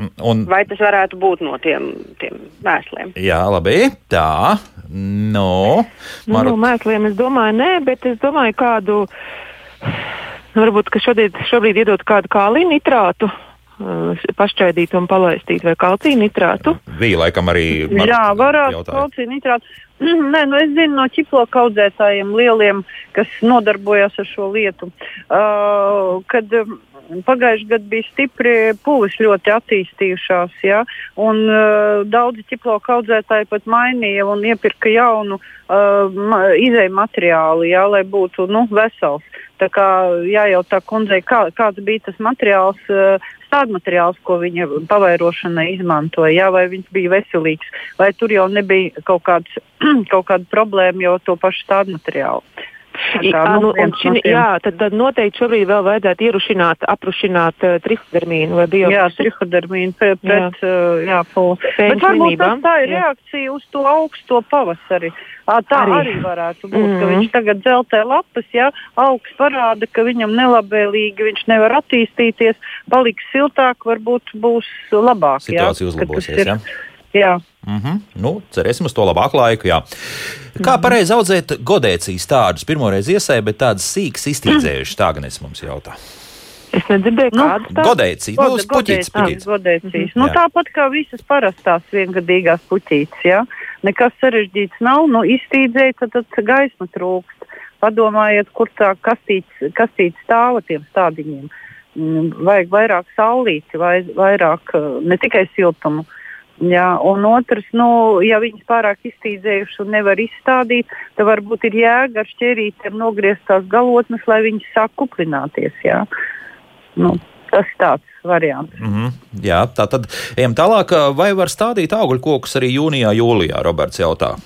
Un, Vai tas varētu būt no tiem, tiem mēsliem? jā, labi. Tā. No. Nu, no mēsliem es domāju, nē, bet es domāju, kādu. Varbūt, ka šodien, šobrīd iedot kādu kāliju nitrātu, uh, pašķaidīt un palaistīt, vai kalciju nitrātu. Bija laikam arī. Jā, varētu jautāja. kalcija nitrāts. Nē, nu es zinu no ķiploka audzētājiem lieliem, kas nodarbojas ar šo lietu, uh, kad um, pagājušajā gadā bija stipri puvis ļoti attīstījušās, ja, un uh, daudzi ķiploka audzētāji pat mainīja un iepirka jaunu uh, izēju materiālu, ja, lai būtu nu, vesels. Tā kā jājautā kundzei, kā, kāds bija tas materiāls, uh, stādmateriāls, ko viņa pavairošanai izmantoja, jā, vai viņš bija veselīgs, vai tur jau nebija kaut, kāds, kaut kāda problēma jau to pašu stādmateriālu. Tā kā, Jā, nu, un no jā tad, tad noteikti šobrīd vēl vajadzētu ierušināt, aprušināt uh, trihodermīnu vai bio. Jā, trihodermīna pre- pret uh, jā, pulu. Pēļņu Bet varbūt tas tā ir jā. reakcija uz to augsto pavasari. Ā, tā Arī. arī, varētu būt, mm. ka Mhm. viņš tagad dzeltē lapas, ja augsts parāda, ka viņam nelabvēlīgi, viņš nevar attīstīties, paliks siltāk, varbūt būs labāk. jā, Situācija ka tas uzlabosies. ir- Ja? Jā. Mm -hmm. nu, cerēsim uz to labāku laiku. Jā. Kā pareizi audzēt godēcijas tādus? Pirmoreiz iesēja, bet tādas sīkas iztīdzējušas. Tā gan es mums jautā. Es nedzirdēju, Nu, kāda tā Godēcijas, nu, puķītes, puķītes. godēcīs. Mhm. Nu, tāpat kā visas parastās viengadīgās puķītes. Ja? Nekas sarežģīts nav. Nu, iztīdzēja, tad, tad gaisma trūkst. Padomājiet, kur tā kastīte, kastīte stāva tiem stādiņiem. Mm, Vajag vairāk saulīti, vai vairāk eh, ne tikai siltumu. Jā, un otrs, nu, ja viņas pārāk iztīdzējušas un nevar izstādīt, tad varbūt ir jēga ar šķērītēm nogriezt tās galotnes, lai viņas sāk kuplināties. Jā. Nu, tas tāds variants. Mm -hmm. Jā, tā tad ejam tālāk. Vai var stādīt augļu kokus arī jūnijā, jūlijā? Roberts jautā.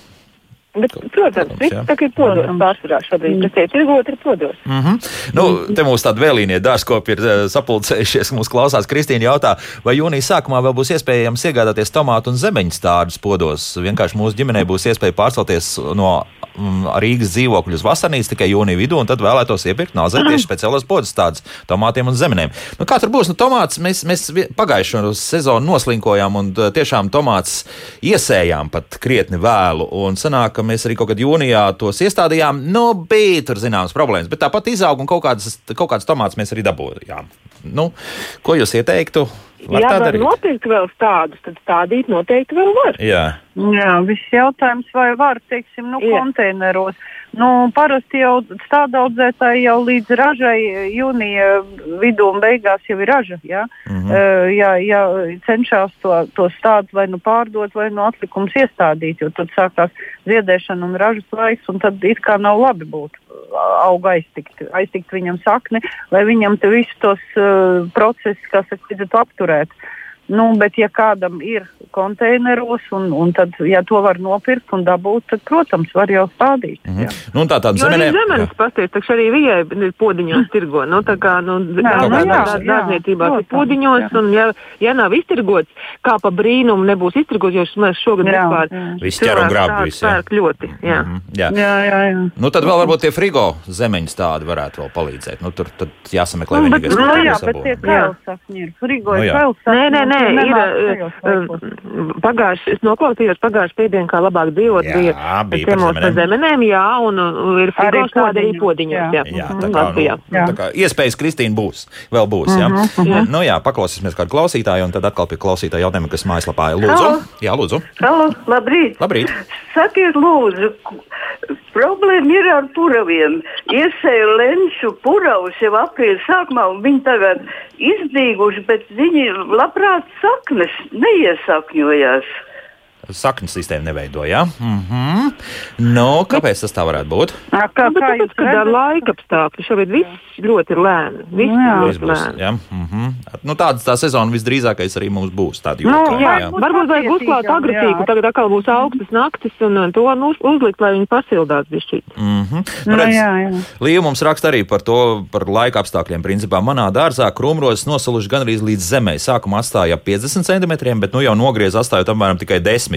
Bet, protams, viss ir podos Protams. pārsvarā šobrīd. Tas ir tirgot ir podos. Mm -hmm. nu, te mums tādi vēlīnie dārzkopi ir eh, sapulcējušies. Mums klausās Kristīna jautā, vai jūnijas sākumā vēl būs iespējams iegādāties tomātu un zemeņu stādus podos. Vienkārši mūsu ģimenei būs iespēja pārcelties no mm, Rīgas dzīvokļu uz vasarnīcu tikai jūnija vidū, un tad vēlētos iepirkt nāzē tieši speciālos podus tādus tomātiem un zemenēm. Nu, kā tur būs? Nu, tomāts mēs, mēs pagājušo sezonu noslinkojām, un eh, tiešām tomāts iesējām pat krietni vēlu. Un sanāk, mēs arī kaut kad jūnijā tos iestādījām. Nu, bija tur zināmas problēmas, bet tāpat izauga un kaut kādas, kaut kādas tomātus mēs arī dabūjām. Nu, ko jūs ieteiktu? Var ja tā var nopirkt vēl tādus, tad stādīt noteikti vēl var. Jā. Jā, viss jautājums, vai var, teiksim, nu, Jā. Nu, parasti jau stādaudzētāji jau līdz ražai jūnija vidū un beigās jau ir raža. Ja? Mm -hmm. uh, ja, ja cenšas to, to stādu vai nu pārdot, vai nu atlikums iestādīt, jo tad sākās ziedēšana un ražas laiks, un tad it kā nav labi būt auga aiztikt, aiztikt viņam sakni, lai viņam te visus tos uh, procesus, kas saka, apturēt. Nu, bet, ja kādam ir konteineros, un, un tad, ja to var nopirkt un dabūt, tad, protams, var jau stādīt. Mm -hmm. nu, tā tāda zemenē... zemenes pasties, taču arī vijai ir podiņos tirgo. Nu, tā kā, nu, dārzniecībā ir podiņos, jā. un ja, ja nav iztirgots, kā pa brīnumu nebūs iztirgots, jo mēs šogad jā, vispār viss ķer un grāb visu. Jā. ļoti, jā. Mm -hmm, jā. jā, jā, jā. Nu, tad vēl varbūt tie frigo zemeņas tādi varētu vēl palīdzēt. Nu, tur tad jāsameklē nu, vienīgais. Nu, jā, bet tie kailsakņi ir. Frigo ir kailsakņi. Nē, nē, nē, ir pagājuši, es noklausījos pagājuši piedienu, kā labāk dzīvot, jā, bija, ciemos pa zemenēm, jā, un, un ir frigo šādi arī podiņos. Jā, jā, tā kā, nu, jā. tā kā iespējas Kristīna būs, vēl būs, jā. Uh -huh, uh -huh. Nu jā, paklausīsimies kādu klausītāju, un tad atkal pie klausītāja jautājuma, kas mājaslapā ir. Lūdzu, Halo. jā, lūdzu. Halo, labrīt. Labrīt. Sakiet, lūdzu, problēma ir ar puraviem. Iesēju lenču puravus jau aprīļa sākumā, un viņi tagad izdīguši, bet viņi labprāt saknes neiesakņojās. Sakņu sistēma neveidoja. Mm -hmm. nu, kāpēc tas tā varētu būt? Kā, kā, nu, kā jūs redzat, ar laika apstākļi šobrīd viss ļoti lēni. Viss nu, jā, ļoti būs, lēni. Jā. Mm -hmm. nu, tāda tā sezona visdrīzākais arī mums būs. Tāda Nu, jūtā, jā, jā. varbūt vajag uzklāt agresīvu, tagad atkal būs augstas naktis un to nu, uzlikt, lai viņi pasildās bišķīt. Mm -hmm. Nu, jā, jā. Līja mums raksta arī par to, par laika apstākļiem. Principā manā dārzā krūmrozes nosaluši gan arī līdz zemē. Sākumā atstāja ap 50 centimetriem, bet nu jau nogriez atstājot apmēram tikai 10,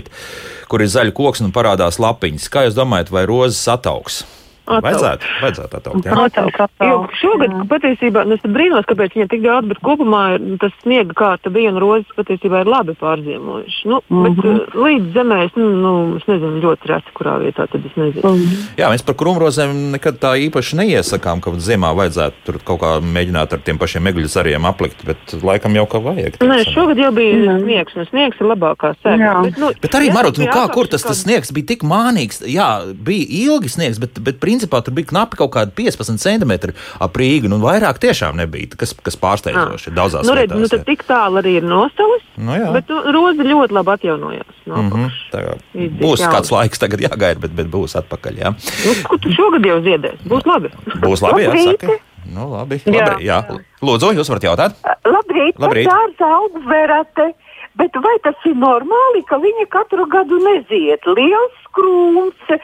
kur ir zaļa koks un parādās lapiņas. Kā jūs domājat, vai rozes ataugs? Ataugs. Vajadzētu, vajadzētu attaugt. Jā. Ataugs, ataugs, Jo šogad jā. patiesībā nu, es brīnos, kāpēc viņiem tik daudz, bet kopumā ir, tas sniega kārta bija un rozes patiesībā ir labi pārziemojuši. Nu, mm -hmm. Bet uh, līdz zemē es, nu, nu, es nezinu ļoti reti, kurā vietā tad es nezinu. Mm -hmm. Jā, mēs par krūmrozēm nekad tā īpaši neiesakām, ka ziemā vajadzētu tur kaut kā mēģināt ar tiem pašiem egļu zariem aplikt, bet laikam jau kā vajag. Nē, šogad jau bija sniegs, un sniegs ir labākā sēkla. Bet, nu, Bet arī, Marot, nu kā, kur tas, tas sniegs bija tik mānīgs? Jā, bija ilgi sniegs, bet, bet principā tur bija knapi kaut kādi 15 centimetri ap Rīgu. Nu, vairāk tiešām nebija, kas, kas pārsteidzoši daudzās Nu, redz, vietās. nu, tad tik tālu arī ir nosalis, Nu, jā. bet nu, rozi ļoti labi atjaunojās. No Mm -hmm. Tā Izdīt būs jaunu. kāds laiks tagad jāgaida, bet, bet būs atpakaļ. Jā. Nu, ko tu šogad jau ziedēsi? Būs labi. Būs labi, jā, Labrīt. saka. Nu, labi, labi, jā. Lūdzu, jūs varat jautāt? Labrīt, Labrīt. par dārza augverate. Bet vai tas ir normāli, ka viņa katru gadu nezied? Liels krūms,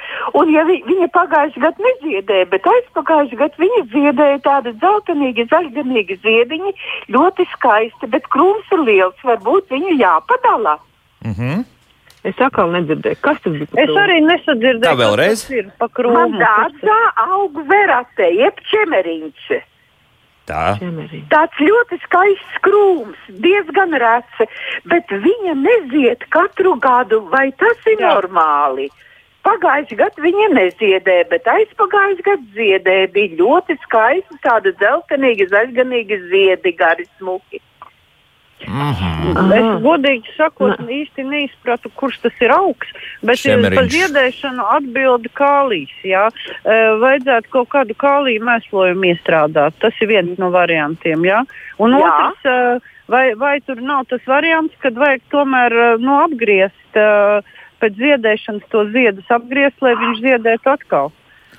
un ja vi, viņa pagājušajā gadā neziedēja, bet aizpagājušajā gadā viņa ziedēja tādi dzeltenīgi, zaļganīgi ziediņi, ļoti skaisti, bet krūms ir liels, varbūt viņu jāpadala. Mm -hmm. Es atkal nedzirdēju, kas tas bija. par Es arī nesadzirdēju, Tā vēlreiz? kas tas ir pa Man krūmu. dārzā aug verate, jeb čemeriņš. Tā. Tāds ļoti skaists krūms, diezgan reci, bet viņa nezied katru gadu. Vai tas ir Jā. normāli? Pagājušajā gadā viņa neziedēja, bet aizpagājušajā gadā ziedēja. Bija ļoti skaisti, tādi dzeltenīgi, zaļganīgi ziedi, gari smuki. Mm -hmm. Es godīgi sakot, īsti neizpratu, kurš tas ir augs. Bet eh, Šemeriņš. par ziedēšanu atbilda kālijas. Jā. Eh, Vajadzētu kaut kādu kāliju mēslojumu iestrādāt. Tas ir viens no variantiem. Jā. Un Jā. otrs, eh, vai, vai tur nav tas variants, kad vajag tomēr eh, nu, apgriezt eh, pēc ziedēšanas to ziedus, apgriezt, lai viņš ziedētu atkal.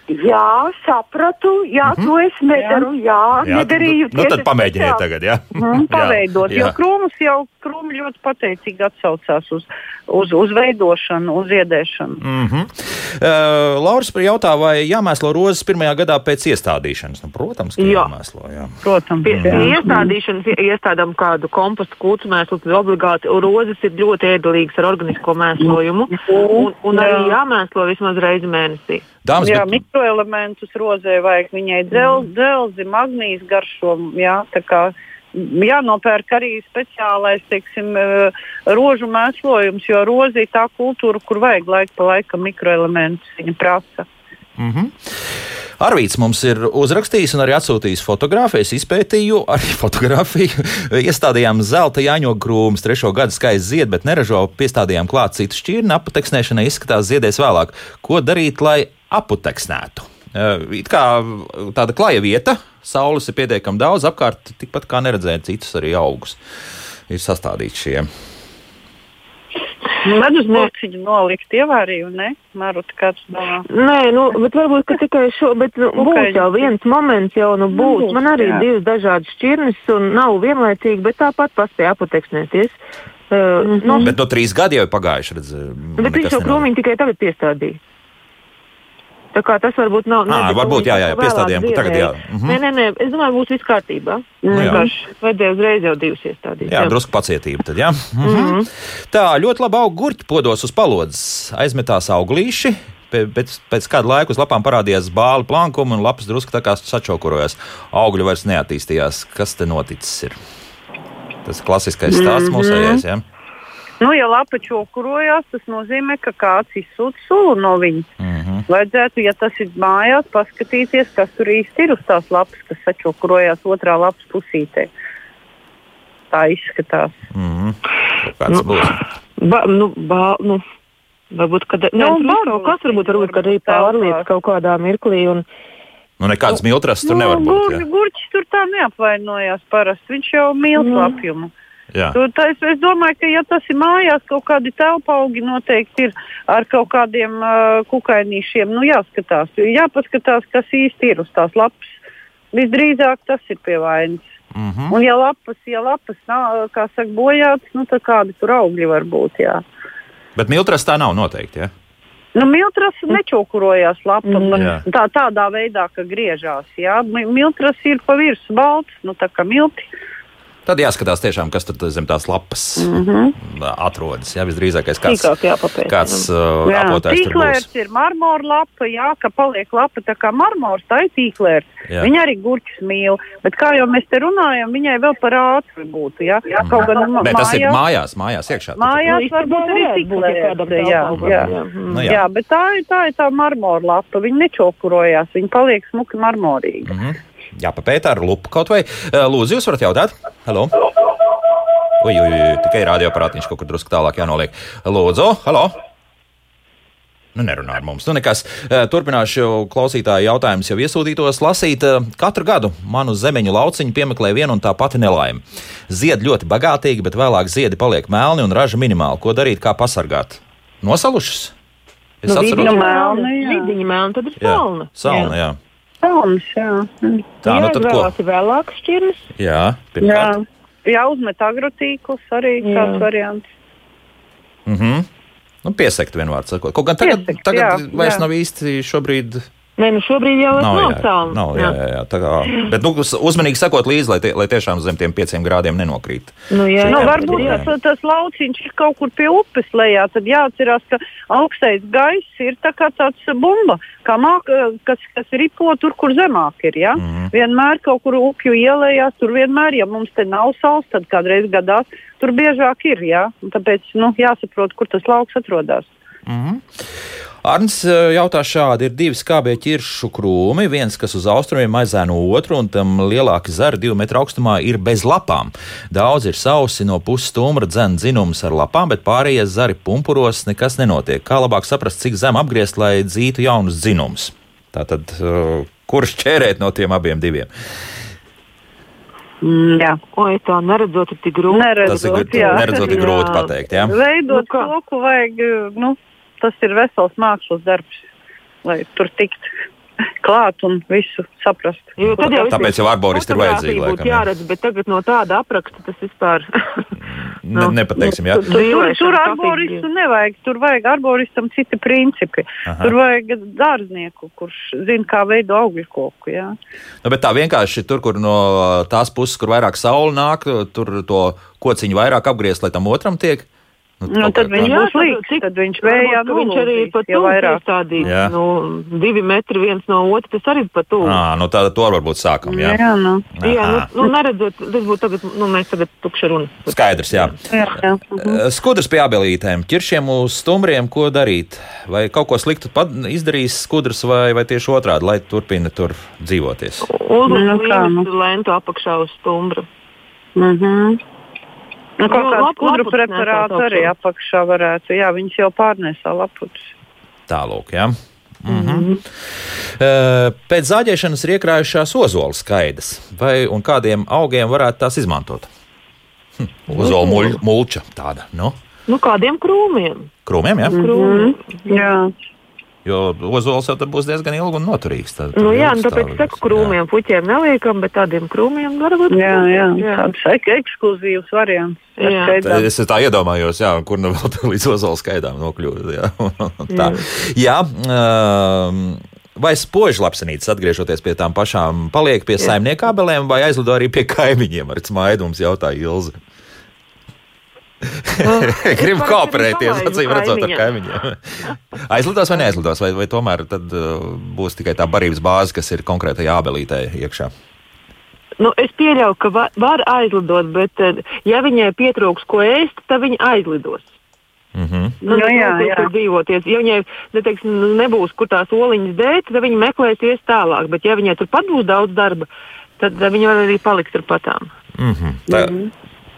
Jā, sapratu, jā, mm -hmm. to es nedaru. Jā, jā nedarīju. nu, tad tieši pamēģiniet tagad, jā. Mm, paveidot, jā, jo jā. krūmus jau krūmi ļoti pateicīgi atsaucās uz, uz, uz veidošanu, uz ziedēšanu. Mm -hmm. uh, Lauris jautā, vai jāmēslo rozes pirmajā gadā pēc iestādīšanas? Nu, protams, ka Jā. jāmēslo. Jā. Protams, Pie, pie jā. iestādīšanas ie- iestādām kādu kompostu kūtu mēslu, tad obligāti rozes ir ļoti ēdelīgas ar organisko mēslojumu. Un, un arī jāmēslo vismaz reizi mēnesī. Dāmas, Jā, bet, mikroelementus rozē vajag viņai dzel, dzelzi, magnīs garšo. Jā, tā kā jānopērk arī speciālais teiksim, eh, rožu mēslojums, jo rozi ir tā kultūra, kur vajag laika pa laikam mikroelementus. Viņa prasa. mm -hmm. Arvīts mums ir uzrakstījis un arī atsūtījis fotogrāfijas. Izpētīju arī fotografiju. Iestādījām zelta jāņogu krūmus, trešo gadu skaisti zied, bet neražo. Piestādījām klāt citu šķirni, apateksnēšanai izskatās ziedēs vēlāk. Ko darīt, lai aputeksnētu. Uh, it kā tāda klaja vieta, saules ir pietiekami daudz, apkārt tikpat kā neredzēt citus arī augus. Ir sastādīti šie Medus burciņu nolikt ievārīju, ne? Marut, kāds domā? Nē, nu, bet varbūt ka tikai šo, bet nu, būs Okay. jau viens moments, jau nu būs. būs, Man arī jā. divas dažādas šķirnes un nav vienlaicīgi, bet tāpat paspēja apoteksnēties. Uh, nu, Bet no trīs gadi jau ir pagājuši. Redz, bet viņš jau krūmiņu tikai tagad piestādīja. Tā kā tas varbūt nav. Ka varbūt, jā, jā, jā, piestādījām, ka tagad jā. Mhm. Nē, nē, nē, es domāju, būs viss kārtībā. jā. Vienkārši vajadzēja uzreiz jau divas iestādīt. Jā, drusku pacietība tad, jā. Mhm. Tā ļoti labi aug gurķi podos uz palodzes. Aizmetās auglīši. Pē- Pēc, pēc kāda laika uz lapām parādījās bāli plankumi un lapas drusku tā kā sačokurojās. Augļi vairs neattīstījās. Kas te noticis? Ir? Tas klasiskais stāsts Mhm. mūsējais, jā. Nu, ja lapa čokurojās, tas nozīmē, ka kāds izsūta sulu no viņa. Mhm. Vajadzētu, ja tas ir mājās, paskatīties, kas tur īsti ir uz tās lapas, kas sačokurojās otrā lapas pusītē. Tā izskatās. Mhm. Kaut Kāds būs? Ba, nu, ba, nu, varbūt, kad, Nu, nu, ne, tur varbūt, kaut kas varbūt, varbūt, kad arī telpās. kaut kādā mirklī. Un, Nu, nekādas miltras tur nevar būt. gur, gurķis tur tā neapvainojās parasti. Viņš jau mīl Mm. slapjumu. Jā. Tu, tā, es, domāju, ka, ja tas ir mājās, kaut kādi telpaugi noteikti ir ar kaut kādiem uh, kukainīšiem. Nu, jāskatās, jāpaskatās, kas īsti ir uz tās lapas. Visdrīzāk tas ir pie vainas. Mhm. Un, ja lapas, ja lapas nav, kā saka, bojātas, nu, tad kādi tur augļi var būt. Jā. Bet miltras tā nav noteikti. Jā. Nu, miltras nečokurojās lapa Mm. Tā, tādā veidā, ka griežās. Jā. Mi- Miltras ir pa virsmu balts, nu, tā kā milti. Tad jāskatās tiešām, kas tur zem tās lapas mm -hmm. atrodas. Jā, visdrīzākais kāds, jāpapēta, kāds jā. uh, Jā, apotājs tur būs. ir marmora lapa, jā, ka paliek lapa tā kā marmors, tā ir tīklērs. Jā. Viņa arī gurķis mīl, bet kā jau mēs te runājam, viņai vēl par ātru būtu, jā. Kaut gan ma- Nē, tas ir mājās- mājās, mājās iekšā. Mājās Nu, varbūt arī tīklērs. Jā, jā. jā. Mm. Nu, jā. jā. jā, bet tā ir tā, ir tā marmora lapa. Viņa nečokurojās, viņa paliek smuki marmorīga. Mm -hmm. Jā, papētā ar lupu kaut vai. Uh, Lūdzu, jūs varat jautāt? Halo! Ui, ui, ui, tikai radioaparātiņš kaut kur drusku tālāk jānoliek. Lūdzu, halo! Nu, nerunā ar mums. Nu, nekas. Eh, Turpināšu klausītāju jautājumus jau iesūtītos lasīt. Eh, Katru gadu manu zemeņu lauciņu piemeklē viena un tā pati nelaime. Ziedi ļoti bagātīgi, bet vēlāk ziedi paliek melni un raža minimāli. Ko darīt, kā pasargāt? Nosalušas? Es Nu, atceros, ka- melna, Jā. melna, tad ir Jā, salna. salna, jā. Pelns, jā. Mm. Tā, nu tad ko? Jāizvēlās ir vēlākas šķirnes. Jā, Jā, pirmkārt. jā uzmet agrotīklus arī Jā. kāds variants. Mhm. Nu, piesakt, vienvārds sakot. Kaut gan tagad, Piesekt, tagad jā, vairs jā. nav īsti šobrīd. Nē, nu šobrīd jau Nav, nav jā, salna. nav, jā, jā, jā, tā kā, bet nu, uz- uzmanīgi sakot līdzi, lai, tie, lai tiešām zem tiem pieciem grādiem nenokrīt. Nu, jā, Nu, jā, varbūt jā. tas, tas lauciņš ir kaut kur pie upes lejā. Tad jāatcerās, ka augstais gaiss ir tā kā tāds bumba, kā māk, kas, kas ripo tur, kur zemāk ir. Ja? Mhm. Vienmēr kaut kur upju ielējās, tur vienmēr, ja mums te nav saules, tad kādreiz gadās tur biežāk ir. Ja? Tāpēc nu, jāsaprot, kur tas lauks atrodas. Mhm. Arns eh, jautā šādi: ir divi skābie ķiršu krūmi, viens, kas uz austrumiem aizēno otru, un tam lielāki zari divu metru augstumā ir bez lapām. Daudz ir sausi no puses stumbra dzēna dzinums ar lapām, bet pārējie zari pumpuros nekas nenotiek. Kā labāk saprast, cik zem apgriezt, lai dzītu jaunus dzinumus? Tātad, eh, kurš ķērēt no tiem abiem diviem? Mm, jā, Oi, tā neredzot, ir tik grūti. Tas ir neredzot, grūti, jā. neredzot, ir grūti Jā. pateikt. Ja? Veidot Nu kā? koku vajag, nu, tas ir vesels mākslas darbs, lai tur tiktu klāt un visu saprast. Jo tad jau Tāpēc jau arboristi ir vajadzīgi, laikam, jā. jāredz, bet tagad no tāda apraksta tas vispār. Ne, Nu, nepateiksim, jā. nu, Tur, tur, tur arboristu nevajag. Tur vajag arboristam citi principi. Aha. Tur vajag dārznieku, kurš zina, kā veido augļu koku. Jā. Nu, bet tā vienkārši tur, kur no tās puses, kur vairāk saule nāk, tur to kociņu vairāk apgriezt, lai tam otram tiek. Nu, kaut tad kā viņš tā. būs līdzīgs, tad viņš vējā ka viņš arī pat ja tuvu vairāk. piestādīts. Jā. Nu, divi metri viens no otra, tas arī pat tuvu. Ā, nu tā, to varbūt sākam. Jā, Jā, nu. Jā, nu, Aha. nu neredzot, tas būtu tagad, nu mēs tagad tukša runa. Skaidrs, jā. jā, jā. Mhm. Skudrs pie abelītēm, ķiršiem uz stumbriem, ko darīt? Vai kaut ko sliktu pad- izdarīs skudrs, vai, vai tieši otrādi, lai turpina tur dzīvoties? Uzlikt Nu, kā, nu. nu, lentu apakšā uz stumbra. Mhm. Nu, kaut kāds skudru preparāts arī apakšā varētu. Jā, viņas jau pārnēsā laputus. Tālūk, jā. Mm -hmm. uh, pēc zāģēšanas ir iekrājušās ozola skaidas. Vai un kādiem augiem varētu tās izmantot? Hm, ozola muļ, mulča tāda. Nu? Nu, kādiem krūmiem? Krūmiem, jā. Krūmiem. Jā. Jo ozols jau būs diezgan ilgi un noturīgs. Tad, Nu, jā, nu, tāpēc saku, krūmiem puķiem neliekam, bet tādiem krūmiem varbūt. Jā, jā, jā. tāds ek ekskluzīvs variants. ar Jā. Tā, Es tā iedomājos, jā, kur nu vēl tā līdz ozola skaidām nokļūt. Jā, tā. jā um, vai spožlapsenītes, atgriežoties pie tām pašām, paliek pie saimnieka abelēm vai aizlido arī pie kaimiņiem ar smaidums, jautāja Ilze. Gribu parasti kooperēties, acīm redzot, ar kaimiņiem. Aizlidos vai neaizlidos, vai, vai tomēr tad uh, būs tikai tā barības bāze, kas ir konkrētajā abelītē iekšā? Nu, es pieļauju, ka var, var aizlidot, bet eh, ja viņai pietrūks ko ēst, tad viņa aizlidos. Mm -hmm. Nu, Nu, jā, nebūs, jā. kur dzīvoties. Ja viņai neteiksim, nebūs, kur tās oliņas dēt, tad viņa meklēsies tālāk. Bet, ja viņai turpat būs daudz darba, tad eh, viņa var arī palikt turpatām. Mm -hmm. Tā,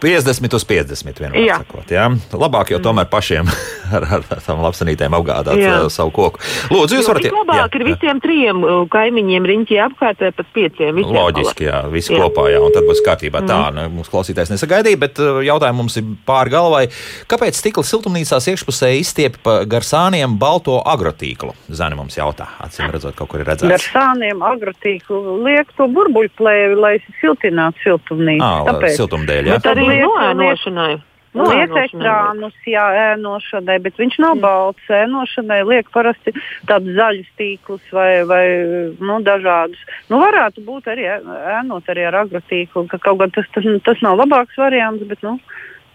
50 uz 50 vienmēr Jā. sakot. Jā? Labāk jau tomēr pašiem ar, ar, ar tām lapsenītēm apgādāt Jā. uh, savu koku. Lūdzu, jūs varat Vislabāk ir visiem trim uh, kaimiņiem riņķī apkārt vai pat pieciem. Loģiski, jā, visi Jā. kopā, jā, un tad būs kārtībā. Tā, nu, mums klausītājs nesagaidīja, bet uh, jautājums mums ir pāri galvai. Kāpēc stikla siltumnīcās iekšpusē izstiep pa gar sāniem balto agrotīklu? Zani mums jautā, acīm redzot, kaut kur ir Ar redzēts. sāniem agrotīklu liek to burbuļplēvi, lai siltinātu siltumnīcu. Ā, Tāpēc. siltumdēļ, jā. Bet arī liek- noēnošanai. Liek ekrānus, jā, ēnošanai, bet viņš nav balts. Ēnošanai liek parasti tādus zaļus tīklus vai, vai nu, dažādus. Nu, varētu būt arī ēnot arī ar agrotīklu, ka kaut gan tas, tas, tas nav labāks variants, bet nu,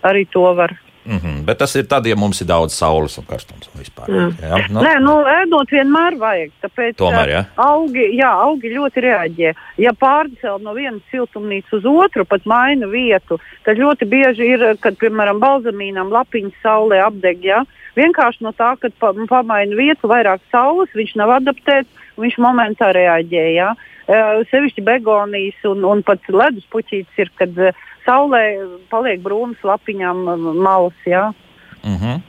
arī to var. Mm -hmm. Bet tas ir tad, ja mums ir daudz saules un karstums un vispār. Jā. Jā, Nu. Nē, nu, ēdot vienmēr vajag. Tāpēc, Tomēr, jā? Augi, jā, augi ļoti reaģē. Ja pārcēl no vienas siltumnīcas uz otru, pat maina vietu, tad ļoti bieži ir, kad, piemēram, balzamīnam lapiņas saulē apdeg. Ja? Vienkārši no tā, ka pa, pamaina vietu, vairāk saules, viņš nav adaptēts, viņš momentā reaģē. Ja? Uh, sevišķi begonijas un, un pat ledus puķītes ir, kad uh, saulē paliek brūnas lapiņām malas. Ja? Mm -hmm.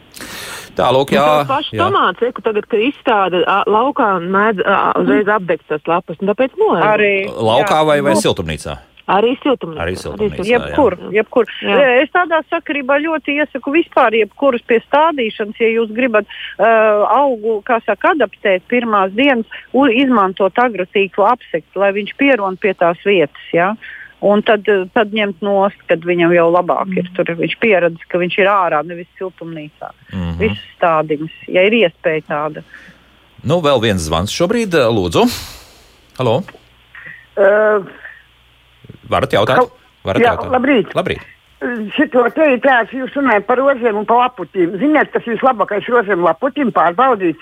Tā, lūk, jā. Jā, paši jā. tomāti, reku, tagad, kad izstāda laukā un mēdz uzreiz apdegt tas lapas, un tāpēc noēd. Arī, Laukā jā, vai, vai nu, siltumnīcā? Arī siltumnīcā. Arī siltumnīcā. Jebkur, jebkur. Jā. Es tādā sakarībā ļoti iesaku vispār, jebkuras pie stādīšanas, ja jūs gribat uh, augu, kā saka, adaptēt pirmās dienas, izmantot agrotīklu apsekt, lai viņš pieron pie tās vietas. Ja? Un tad, eh, tad ņemt nost, kad viņam jau labāk ir. Tur viņš pieradis, ka viņš ir ārā, nevis siltumnīcā. Mm. -hmm. Visas stādiņas, ja ir iespēja tāda. Nu, vēl viens zvans šobrīd, lūdzu. Halo, Uh, varat jautāt? Hal- Varat jā, jautāt? labrīt. Labrīt. Šito te ir tāds, jūs runājat par rozēm un par laputiem. Ziniet, kas vislabākais rozēm laputiem pārbaudīts?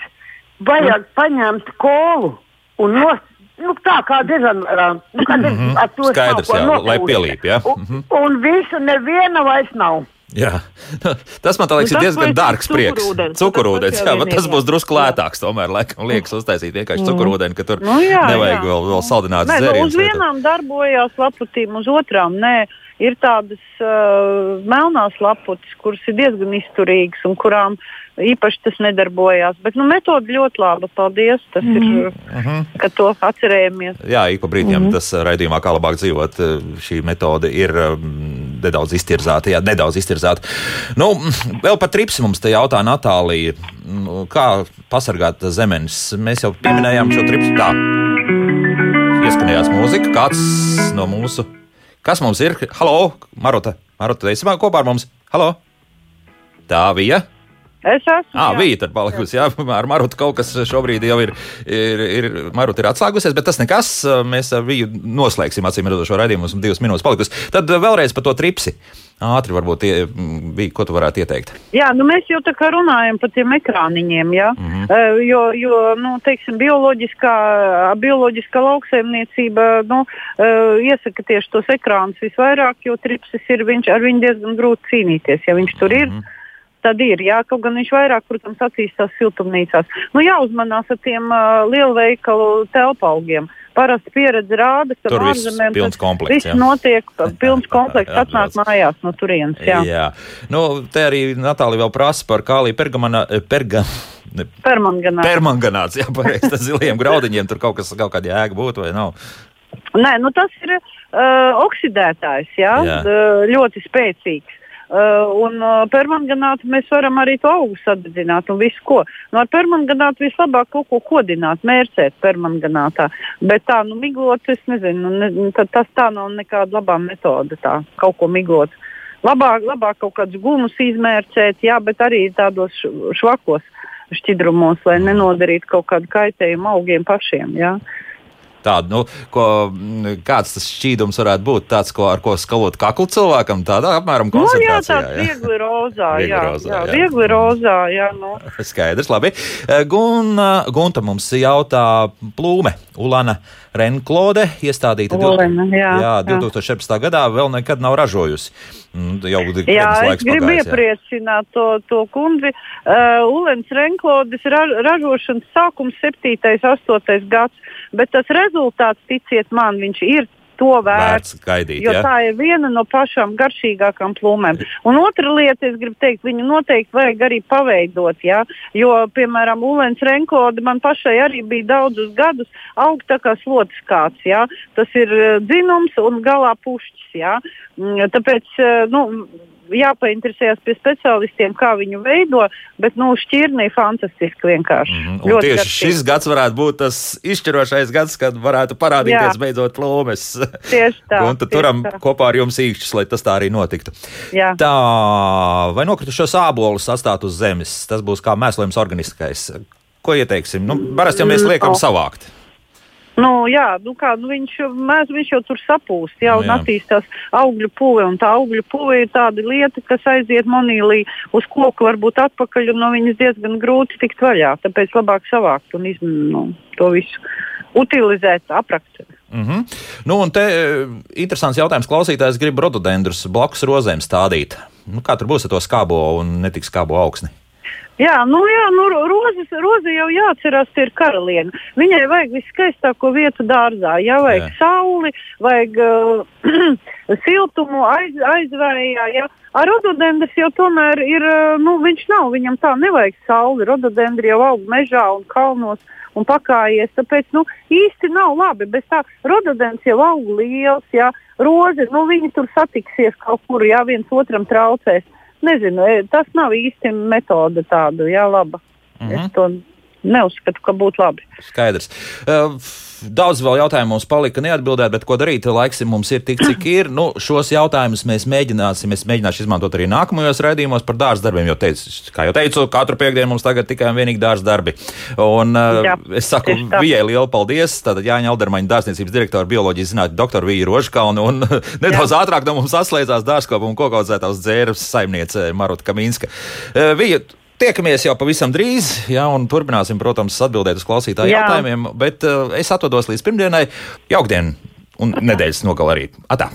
Vajag paņemt kolu un no, nu, tā kā dezonārā. Nu, kā dez, Mhm. ar to Skaidrs, jā, lai nopūst. pielīp, jā. Un, Mhm. un visu neviena vairs nav. Jā. Tas man liekas, Nu, ir tas diezgan dārgs prieks. cukurūdens? Tas jā, bet tas būs drusku lētāks. Tomēr, laikam, liekas uztaisīt vienkārši cukurūdeni, ka tur Nu, jā, nevajag jā. vēl, vēl saldināts Nē, nu, dzēriens. uz vienām darbojās laputīm, uz otrām nē. Ir tādas uh, melnās laputas, kuras ir diezgan izturīgas un kurām īpaši tas nedarbojās. Bet nu, metode ļoti laba. Paldies! Tas mm -hmm. ir, Mhm. ka to atcerējamies. Jā, ik pa brīdim mm -hmm. tas uh, raidījumā, kā labāk dzīvot, uh, šī metode ir um, nedaudz iztirzāta. Jā, nedaudz iztirzāta. Nu, mm, vēl par tripsi mums te jautā Natālija. Mm, Kā pasargāt zemenes? Mēs jau pieminējām šo tripsi. Tā, ieskanējās mūzika. Kāds no mūsu, kas mums ir? Halo, Maruta, Maruta, esi kopā ar mums? Halo! Tā bija. Es esmu. Ah, jā. bija tur palikusi. Jā, ar Marutu kaut kas šobrīd jau ir, ir, ir, Maruta ir atslēgusies, bet tas nekas. Mēs ar viņu noslēgsim, acīm redzot, šo raidījumu. Mums divas minūtes palikusi. Tad vēlreiz par to tripsi. Ātri varbūt ie, bija, ko tu varētu ieteikt. Jā, nu mēs jau tā kā runājam par tiem ekrāniņiem, ja? mm. -hmm. uh, jo, jo nu, teiksim, bioloģiskā, bioloģiskā lauksaimniecība nu, uh, iesaka tieši tos ekrānus visvairāk, jo tripsis ir, viņš, ar viņu diezgan grūti cīnīties, ja viņš tur ir. Mm -hmm. Tad ir. Jā, kaut gan viņš vairāk, protams, attīstās siltumnīcās. Nu, jāuzmanās ar tiem uh, lielveikalu telpaugiem. Parasti pieredze rāda, ka Tur viss ārzemēm pilns komplekts, viss jā. notiek, pilns komplekts atnāk mājās no turienes. Jā. Jā. Nu, te arī Natālija vēl prasa par kāliju pergamana. Perga... ne, Permanganāts. Permanganāts, jā, pareizi. Tas ziliem graudiņiem tur kaut kas, kaut kāda jēga būtu vai nav. Nē, nu tas ir uh, oksidētājs, jā, Jā. Uh, ļoti spēcīgs. Uh, un uh, permanganātu mēs varam arī to augu sadedzināt un visu ko. Nu, ar permanganātu vislabāk kaut ko kodināt, mērcēt permanganātā. Bet tā, nu, miglot, es nezinu, ne, tad tas tā nav nekāda labā metode, tā kaut ko miglot. Labāk, labāk kaut kādus gumus izmērcēt, jā, bet arī tādos švakos šķidrumos, lai nenodarītu kaut kādu kaitējumu augiem pašiem. Jā. Tāda, nu, ko, mm, kāds tas šķīdums varētu būt? Tāds, ko, ar ko skalot kaklu cilvēkam, tādā apmēram Nu, jā, koncentrācijā. tāds viegli rozā. Viegli jā, rozā, jā, jā. viegli rozā. Jā, nu. Skaidrs, labi. Eh, Gun, Gunta mums jautā plūme. Ulana Renklode iestādīta Ulena, jā, jā, jā. 2017. gadā vēl nekad nav ražojusi. Mm, Jau Jā, gadus es laiks gribu pagājis. jā. iepriecināt to, to kundzi. Uh, Ulens Renklodis ra ražošanas sākums 7. 8. gads, bet tas rezultāts, ticiet man, viņš ir to vērts. Vērts gaidīt, Jo jā. tā ir viena no pašām garšīgākām plūmēm. Un otra lieta, es gribu teikt, viņu noteikti vajag arī paveidot. Ja? Jo, piemēram, Ulens Renklode man pašai arī bija daudzus gadus aug tā kā slotas kāds. Ja? Tas ir eh, dzinums un galā pušķis. Ja? Mm, Tāpēc, eh, nu, jāpainteresējas pie speciālistiem, kā viņu veido, bet nu, šķirnī fantastiski vienkārši. Un Ļoti tieši garšīgi. šis gads varētu būt tas izšķirošais gads, kad varētu parādīties Jā. beidzot plūmes. Tieši tā, Un tad turam tā. kopā ar jums īkšķus, lai tas tā arī notiktu. Jā. Tā, vai nokritušos ābolus atstāt uz zemes, tas būs kā mēslojums organiskais. Ko ieteiksim? Nu, parasti jau mēs Mm, liekam savākt. Nu, jā, nu kā, nu viņš, mēs, viņš jau tur sapūst, jā, un Nu, attīstās augļu puve. Un tā augļu puve ir tāda lieta, kas aiziet monīlī uz koku, varbūt atpakaļ, un no viņas diezgan grūti tikt vaļā. Tāpēc labāk savākt un izm, nu, to visu utilizēt, aprakt. Mm -hmm. nu, un te e, interesants jautājums klausītājs grib rododendrus blakus rozēm stādīt. Nu, kā tur būs ar to skābo un netiks skābo augsni? Jā, nu, jā, nu, ro- rozes, roze jau jāatcerās, ir karaliene. Viņai vajag viskaistāko vietu dārzā. Jā, vajag Jā. sauli, vajag uh, siltumu, aiz, aizvējā. Jā. Ar rododendrs jau tomēr ir, uh, nu, viņš nav, viņam tā nevajag sauli. Rododendri jau aug mežā un kalnos. Un pakājies, tāpēc nu, īsti nav labi. Bez tā rododendrs jau aug liels, jā, roze, nu, viņi tur satiksies kaut kur, jā, viens otram traucēs. Nezinu, e, tas nav īsti metode tāda, jā, laba. Mm -hmm. Es to neuzskatu, ka būtu labi. Skaidrs. Daudz vēl jautājumu mums palika neatbildēt, bet ko darīt? Laiks mums ir tik, cik ir. Nu, šos jautājumus mēs mēģināsim, es mēģināšu izmantot arī nākamajos raidījumos par dārza darbiem. Jo, teicu, kā jau teicu, katru piekdienu mums tagad tikai un vienīgi dārza darbi. Un Jā, es saku. Vijai lielu paldies. Tātad Jāņa Aldermaņa dārzniecības direktora bioloģijas zinātņu doktora Vija Rožkalna un nedaudz Jā. ātrāk no mums atslēdzās dārzkopa un kokaudzētās dzēras saimniece Marota Kaminska. Vija, Tiekamies jau pavisam drīz, jā, un turpināsim, protams, atbildēt uz klausītāju Jā. jautājumiem. Bet uh, es atvados līdz pirmdienai, jaukdienu un nedēļas nogalē arī. Atā!